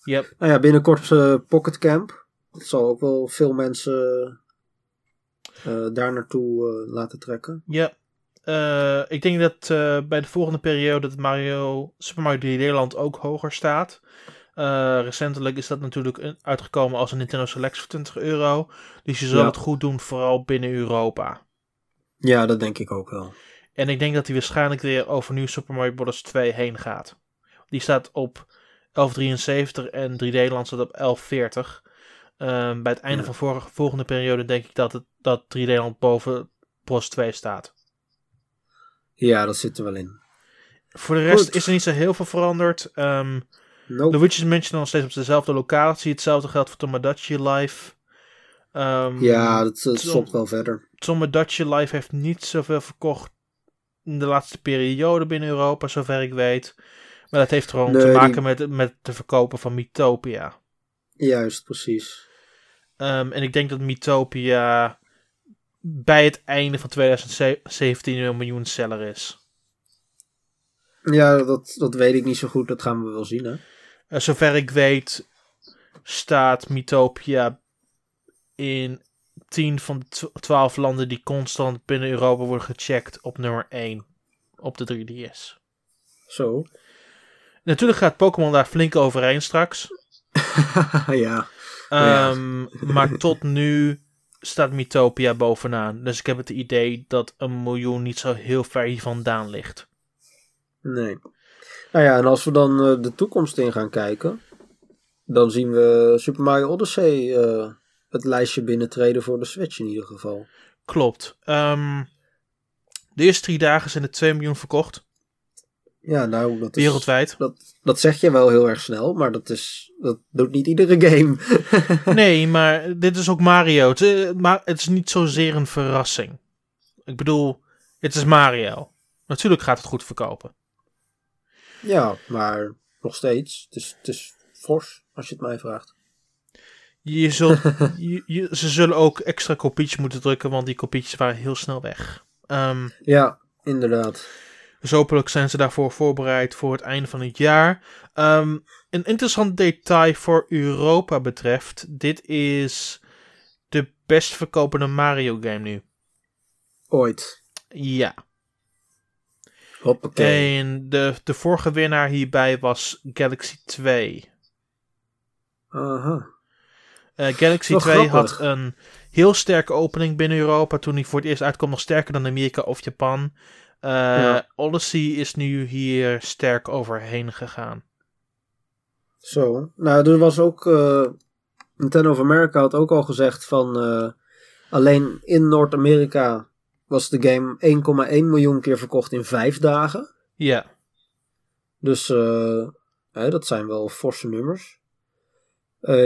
Yep. Nou ja, binnenkort eh, Pocket Camp. Dat zal ook wel veel mensen eh, daar naartoe eh, laten trekken. Ja, eh, ik denk dat eh, bij de volgende periode dat Mario, Super Mario 3D Land ook hoger staat. Eh, recentelijk is dat natuurlijk uitgekomen als een Nintendo Select voor 20 euro. Dus je zal Ja. het goed doen, vooral binnen Europa. Ja, dat denk ik ook wel. En ik denk dat hij waarschijnlijk weer over New Super Mario Bros. 2 heen gaat. Die staat op 1173 en 3D Land staat op 1140. Ehm, bij het einde van vorige, volgende periode denk ik dat, het, dat 3D Land boven Bros 2 staat. Ja, dat zit er wel in. Voor de rest Goed. is er niet zo heel veel veranderd. Ehm Nope. Luigi's Mansion nog steeds op dezelfde locatie. Hetzelfde geldt voor Tomodachi Life. Ehm, Ja, dat, dat stopt wel verder. Tomodachi Life heeft niet zoveel verkocht in de laatste periode binnen Europa, zover ik weet. Maar dat heeft gewoon Nee, te die- maken met, met de verkopen van Mythopia. Juist, precies. Ehm, en ik denk dat Mythopia bij het einde van 2017 een miljoen seller is. Ja, dat, dat weet ik niet zo goed. Dat gaan we wel zien, hè? Eh, zover ik weet staat Mythopia in 10 van de tw- 12 landen die constant binnen Europa worden gecheckt op nummer 1 op de 3DS. Zo. Natuurlijk gaat Pokémon daar flink overheen straks. ja. Ja. Ehm, maar tot nu staat Mythopia bovenaan. Dus ik heb het idee dat een miljoen niet zo heel ver hier vandaan ligt. Nee. Nou ja, en als we dan eh, de toekomst in gaan kijken, dan zien we Super Mario Odyssey eh, het lijstje binnentreden voor de Switch in ieder geval. Klopt. Ehm, de eerste drie dagen zijn er 2 miljoen verkocht. Ja, nou, dat is... Wereldwijd. Dat, dat zeg je wel heel erg snel, maar dat, is, dat doet niet iedere game. Nee, maar dit is ook Mario. Het, eh, maar het is niet zozeer een verrassing. Ik bedoel, het is Mario. Natuurlijk gaat het goed verkopen. ja, maar nog steeds. Het is, het is fors, als je het mij vraagt. Je zult, je, je- ze zullen ook extra kopietjes moeten drukken, want die kopietjes waren heel snel weg. Ehm, Ja, inderdaad. Dus hopelijk zijn ze daarvoor voorbereid voor het einde van het jaar. Ehm, een interessant detail voor Europa betreft. Dit is de best verkopende Mario game nu. Ooit. Ja. Hoppakee. En de, de vorige winnaar hierbij was Galaxy 2. Aha. Eh, Galaxy Wel 2 had een heel sterke opening binnen Europa toen hij voor het eerst uitkwam. Nog sterker dan Amerika of Japan. Eh, Ja. Odyssey is nu hier sterk overheen gegaan. Zo. Nou, er was ook. eh, Nintendo of America had ook al gezegd van. eh, alleen in Noord-Amerika was de game 1,1 miljoen keer verkocht in vijf dagen. Ja, Dus hè, dat zijn wel forse nummers.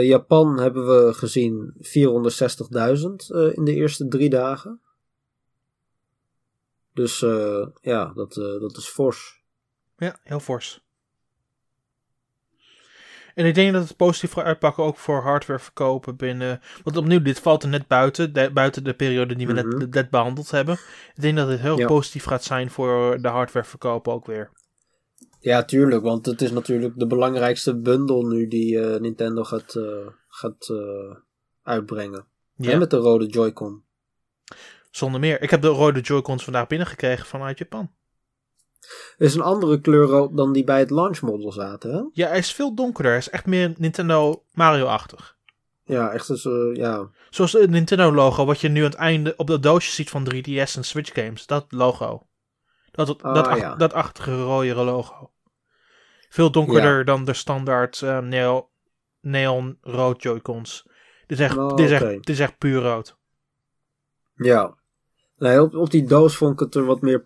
Japan hebben we gezien 460.000 eh, in de eerste drie dagen. Dus eh, ja, dat, eh, dat is fors. ja heel fors. En ik denk dat het positief gaat uitpakken ook voor hardware verkopen binnen. Want opnieuw, dit valt er net buiten. de- buiten de periode die we Mhm. net, net behandeld hebben. Ik denk dat het heel Ja. positief gaat zijn voor de hardware verkopen ook weer. Ja, tuurlijk, want het is natuurlijk de belangrijkste bundel nu die eh, Nintendo gaat, eh, gaat uitbrengen. Ja. En met de rode Joy-Con. Zonder meer. Ik heb de rode Joy-Cons vandaag binnengekregen vanuit Japan. is een andere kleur dan die bij het launch model zaten, hè? Ja, hij is veel donkerder. Hij is echt meer Nintendo Mario-achtig. Ja, echt dus, ja. Zoals het Nintendo-logo, wat je nu aan het einde op dat doosje ziet van 3DS en Switch games. Dat logo. Dat, dat, Ah, dat, ach- ja. dat achtige rode logo. Veel donkerder dan de standaard eh, neo, neon rood Joy-Cons. Dit is echt, Oh, dit is echt, oké. dit is echt puur rood. Ja. Nee, op, op die doos vond ik het er wat meer,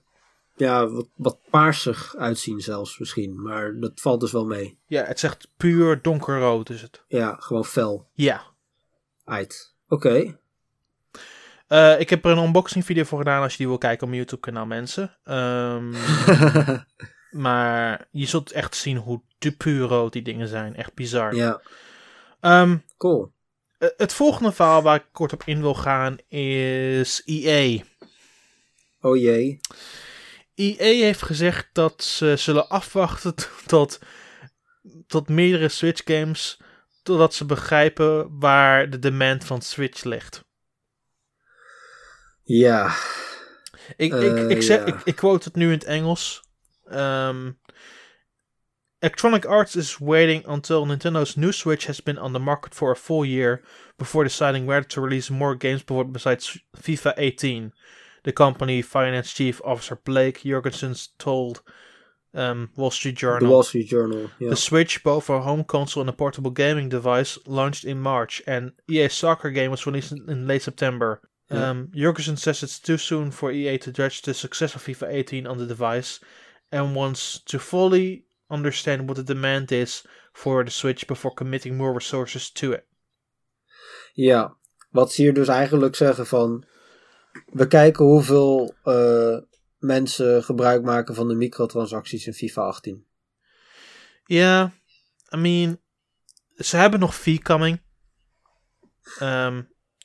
ja, wat, wat paarsig uitzien zelfs misschien. Maar dat valt dus wel mee. Ja, het echt puur donkerrood is het. Ja, gewoon fel. Ja. Uit. Oké. Eh, ik heb er een unboxing video voor gedaan als je die wil kijken op mijn YouTube kanaal mensen. Ehm, maar je zult echt zien hoe te puur rood die dingen zijn. Echt bizar. ja, Ehm, cool. eh, het volgende verhaal waar ik kort op in wil gaan is EA. Oh jee. EA heeft gezegd dat ze zullen afwachten tot, tot meerdere Switch games. Totdat ze begrijpen waar de demand van Switch ligt. Ja. Ik, ik, Eh, ik, zeg, ja. ik, ik quote het nu in het Engels. Ehm, Electronic Arts is waiting until Nintendo's new Switch has been on the market for a full year before deciding whether to release more games besides FIFA 18. The company finance chief officer Blake Jurgensen told um, Wall Street Journal. The Wall Street Journal, yeah. The Switch, both a home console and a portable gaming device, launched in March, and EA soccer game was released in late September. Yeah. Um, Jurgensen says it's too soon for EA to judge the success of FIFA 18 on the device, and wants to fully understand what the demand is for the Switch before committing more resources to it. Ja, wat ze hier dus eigenlijk zeggen van... We kijken hoeveel eh, mensen gebruik maken van de microtransacties in FIFA 18. Ja, I mean, ze hebben nog V coming. Ehm,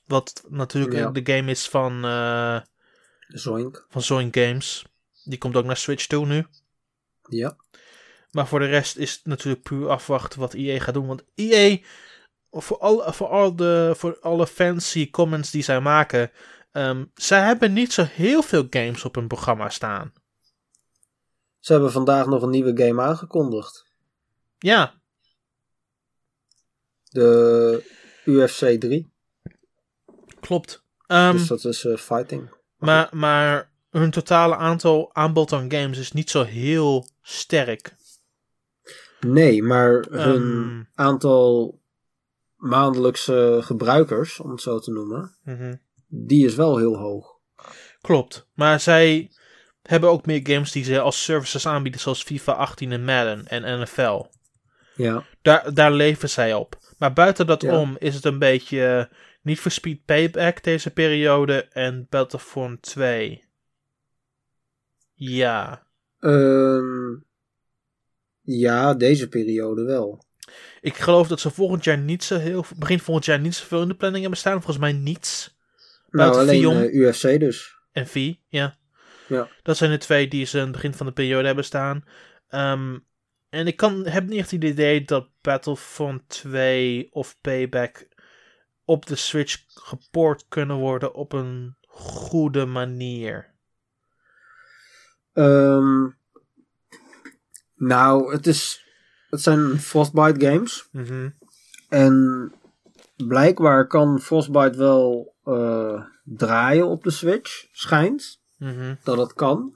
wat natuurlijk Ja. de game is van, eh Zoink. van Zoink Games. Die komt ook naar Switch toe nu. Ja. Maar voor de rest is het natuurlijk puur afwachten wat EA gaat doen. Want EA, voor, al, voor, al de, voor alle fancy comments die zij maken, ehm zij hebben niet zo heel veel games op hun programma staan. Ze hebben vandaag nog een nieuwe game aangekondigd. Ja, De UFC 3. klopt. Ehm, dus dat is eh, fighting. maar, maar hun totale aantal aanbod aan games is niet zo heel sterk. Nee, maar hun Ehm. aantal maandelijkse gebruikers, om het zo te noemen, Mhm. Die is wel heel hoog. Klopt. Maar zij hebben ook meer games die ze als services aanbieden, zoals FIFA 18 en Madden en NFL. Ja, Daar, daar leven zij op. Maar buiten dat Ja. om is het een beetje eh, niet voor Speed Payback deze periode en Battlefront 2. Ja. Ehm, ja deze periode wel. Ik geloof dat ze volgend jaar niet zo heel... Begin volgend jaar niet zoveel in de planning hebben staan. Volgens mij niets. Nou, alleen Vion. eh, UFC dus. En V, ja. Ja. Dat zijn de twee die ze aan het begin van de periode hebben staan. Ehm, en ik kan, heb niet echt het idee dat Battlefront 2 of Payback op de Switch geport kunnen worden op een goede manier. Ehm, nou, het, is, het zijn Frostbite games. Mhm. En blijkbaar kan Frostbite wel eh, draaien op de Switch. Schijnt Mhm. dat het kan.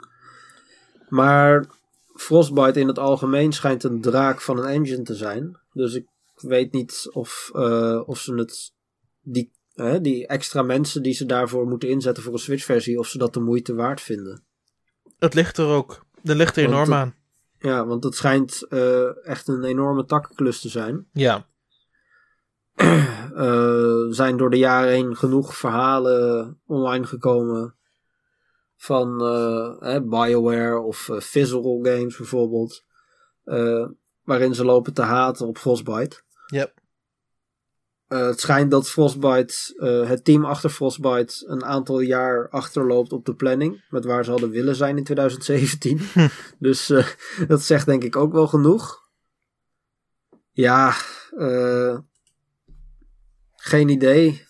Maar Frostbite in het algemeen schijnt een draak van een engine te zijn. Dus ik weet niet of, eh, of ze het. Die, hè, die extra mensen die ze daarvoor moeten inzetten voor een Switch-versie, of ze dat de moeite waard vinden. Het ligt er ook. Er ligt er enorm aan. Ja, want het schijnt eh, echt een enorme takkenklus te zijn. Ja. Eh, zijn door de jaren heen genoeg verhalen online gekomen. Van eh, BioWare of Visceral Games bijvoorbeeld. waarin ze lopen te haten op Frostbite. Yep. Het schijnt dat Frostbite, het team achter Frostbite, een aantal jaar achterloopt op de planning. Met waar ze hadden willen zijn in 2017. dus dat zegt denk ik ook wel genoeg. Ja, eh, geen idee.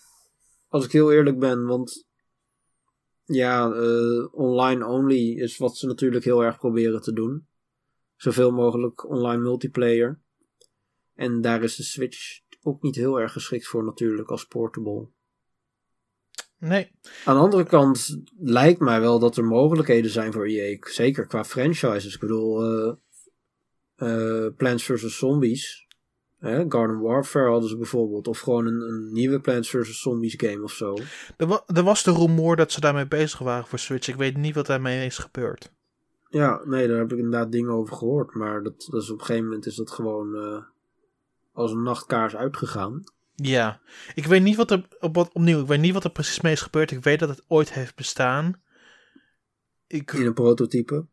Als ik heel eerlijk ben, want ja, eh, online only is wat ze natuurlijk heel erg proberen te doen. Zoveel mogelijk online multiplayer. En daar is de Switch ook niet heel erg geschikt voor natuurlijk als portable. Nee. Aan de andere kant lijkt mij wel dat er mogelijkheden zijn voor EA. Zeker qua franchises. Ik bedoel, eh eh, Plants vs. Zombies. Hè, Garden Warfare hadden ze bijvoorbeeld. Of gewoon een, een nieuwe Plants vs. Zombies game of zo. Er, wa- er was de rumoer dat ze daarmee bezig waren voor Switch. Ik weet niet wat daarmee is gebeurd. Ja, nee, daar heb ik inderdaad dingen over gehoord. Maar dat, dat is op een gegeven moment is dat gewoon eh, als een nachtkaars uitgegaan. Ja, ik weet niet wat er op, wat, opnieuw, ik weet niet wat er precies mee is gebeurd. Ik weet dat het ooit heeft bestaan. Ik, In een prototype.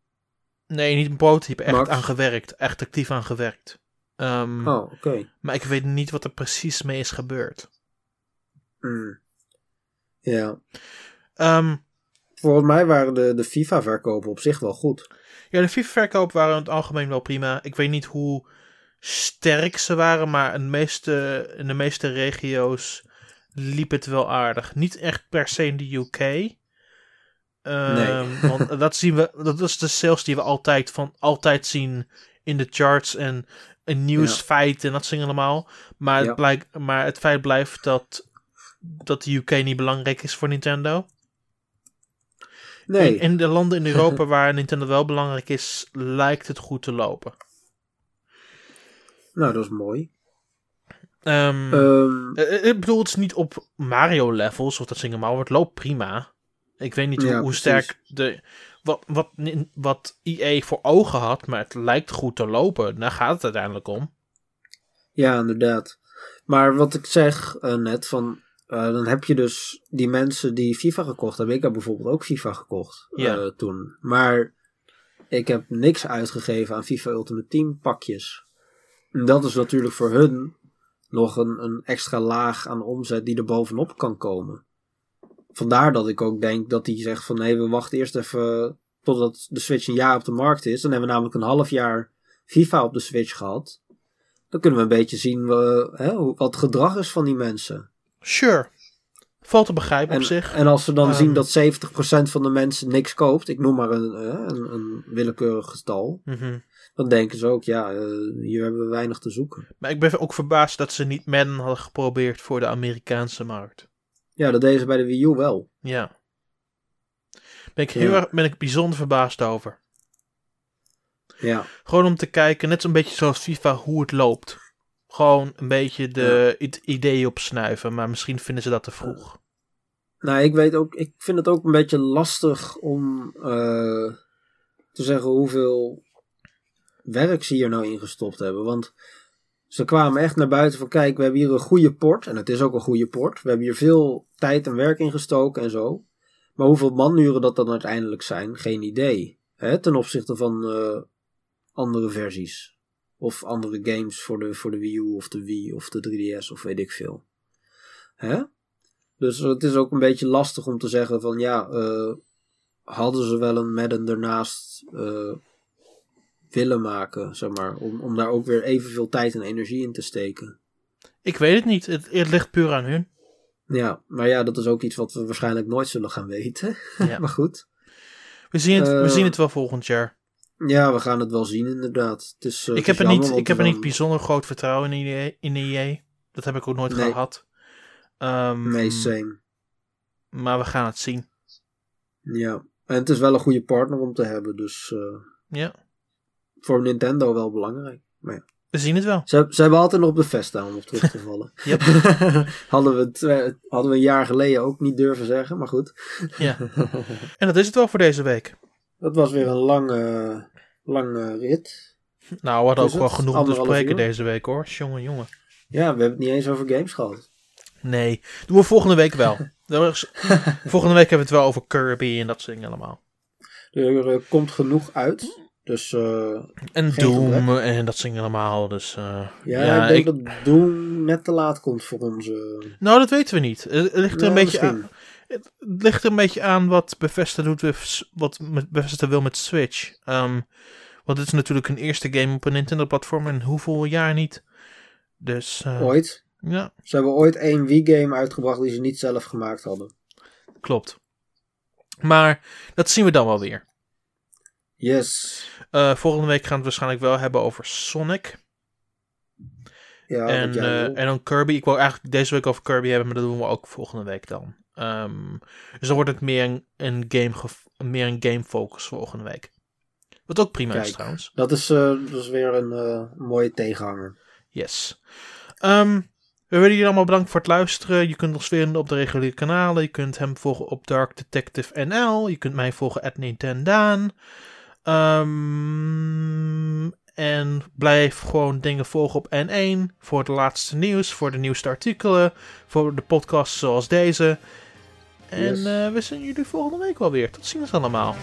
nee, niet een prototype, echt Max? aan gewerkt, echt actief aan gewerkt. Ehm, Oh, oké. Maar ik weet niet wat er precies mee is gebeurd. Hmm. Ja. Ehm, Volgens mij waren de, de FIFA-verkopen op zich wel goed. ja, de FIFA-verkoop waren in het algemeen wel prima. Ik weet niet hoe sterk ze waren, maar in de meeste, in de meeste regio's liep het wel aardig. Niet echt per se in de UK. Ehm, want dat zien we, dat is de sales die we altijd, van, altijd zien in de charts en in nieuwsfeiten en dat soort dingen allemaal. Maar, het blijkt, maar het feit blijft dat, dat de UK niet belangrijk is voor Nintendo. Nee, In, in de landen in Europa waar Nintendo wel belangrijk is, lijkt het goed te lopen. nou dat is mooi. Eh, ik bedoel, het is niet op Mario levels of dat zingen, maar het loopt prima. Ik weet niet hoe, Ja, hoe sterk de. Wat, wat, wat EA voor ogen had, maar het lijkt goed te lopen. Daar gaat het uiteindelijk om. Ja, inderdaad. Maar wat ik zeg eh, net, van, eh, dan heb je dus die mensen die FIFA gekocht hebben. Ik heb bijvoorbeeld ook FIFA gekocht Ja. eh, toen. Maar ik heb niks uitgegeven aan FIFA Ultimate Team pakjes. En dat is natuurlijk voor hun nog een, een extra laag aan omzet die er bovenop kan komen. Vandaar dat ik ook denk dat hij zegt van nee, we wachten eerst even totdat de Switch een jaar op de markt is. Dan hebben we namelijk een half jaar FIFA op de Switch gehad. Dan kunnen we een beetje zien eh, hè, wat het gedrag is van die mensen. Sure. Valt te begrijpen En, op zich. en als we dan Ehm. zien dat 70% van de mensen niks koopt, ik noem maar een, eh, een, een willekeurig getal, Mhm. dan denken ze ook, ja, eh, hier hebben we weinig te zoeken. Maar ik ben ook verbaasd dat ze niet Madden hadden geprobeerd voor de Amerikaanse markt. Ja, dat deden ze bij de Wii U wel. Ja. Ben ik heel Ja. erg ben ik bijzonder verbaasd over. Ja, Gewoon om te kijken, net zo'n beetje zoals FIFA, hoe het loopt. Gewoon een beetje de het idee opsnuiven, maar misschien vinden ze dat te vroeg. nou, ik weet ook, ik vind het ook een beetje lastig om eh, te zeggen hoeveel werk ze hier nou in gestopt hebben. Want ze kwamen echt naar buiten van, kijk, we hebben hier een goede port. En het is ook een goede port. We hebben hier veel tijd en werk in gestoken en zo. Maar hoeveel manuren dat dan uiteindelijk zijn, geen idee. Hè, ten opzichte van eh, andere versies. Of andere games voor de, voor de Wii U of de Wii of de 3DS of weet ik veel. Hè? Dus het is ook een beetje lastig om te zeggen van ja, eh, hadden ze wel een Madden ernaast eh, willen maken, zeg maar. Om, om daar ook weer evenveel tijd en energie in te steken. Ik weet het niet, het, het ligt puur aan hun. Ja, maar ja, dat is ook iets wat we waarschijnlijk nooit zullen gaan weten. Ja. maar goed. We zien het, we Eh, zien het wel volgend jaar. Ja, we gaan het wel zien inderdaad. Het is, eh, ik heb, er niet, ik heb er niet bijzonder groot vertrouwen in EA. In EA. Dat heb ik ook nooit Nee. gehad. Nee, same. maar we gaan het zien. Ja. En het is wel een goede partner om te hebben, dus eh, Ja, voor Nintendo wel belangrijk. Maar ja. we zien het wel. Ze, ze hebben altijd nog op de vest staan om op terug te vallen. Hadden, we twee- hadden we een jaar geleden ook niet durven zeggen, maar goed. Ja. En dat is het wel voor deze week. Dat was weer een lange, lange rit. Nou, we hadden ook wel genoeg te spreken deze week hoor. Jongen, jongen. Ja, we hebben het niet eens over games gehad. Nee, doen we volgende week wel. Volgende week hebben we het wel over Kirby en dat soort dingen allemaal. Er eh, komt genoeg uit. Dus eh, En Doom gebrek. en dat dingen allemaal. Dus eh, ja, ik denk dat Doom net te laat komt voor onze... Nou, dat weten we niet. Het het ligt er Ja, een beetje misschien. aan. Het ligt er een beetje aan wat Bethesda doet wat Bethesda wil met Switch. Ehm, want het is natuurlijk een eerste game op een Nintendo-platform en hoeveel jaar niet. Dus eh, Ooit. ja, Ze hebben ooit één Wii-game uitgebracht die ze niet zelf gemaakt hadden. klopt. Maar dat zien we dan wel weer. Yes. Eh, volgende week gaan we het waarschijnlijk wel hebben over Sonic. Ja, en, wil. en dan Kirby. Ik wil eigenlijk deze week over Kirby hebben, maar dat doen we ook volgende week dan. Ehm, dus dan wordt het meer een, een game, meer een game focus volgende week. Wat ook prima is trouwens. Dat is, eh, dat is weer een mooie tegenhanger. Yes. Ehm, we willen jullie allemaal bedanken voor het luisteren. Je kunt ons vinden op de reguliere kanalen. Je kunt hem volgen op Dark Detective NL. Je kunt mij volgen at Nintendaan. Ehm, en blijf gewoon dingen volgen op N1 voor de laatste nieuws, voor de nieuwste artikelen, voor de podcasts zoals deze. En Yes. eh, we zien jullie volgende week wel weer. Tot ziens allemaal.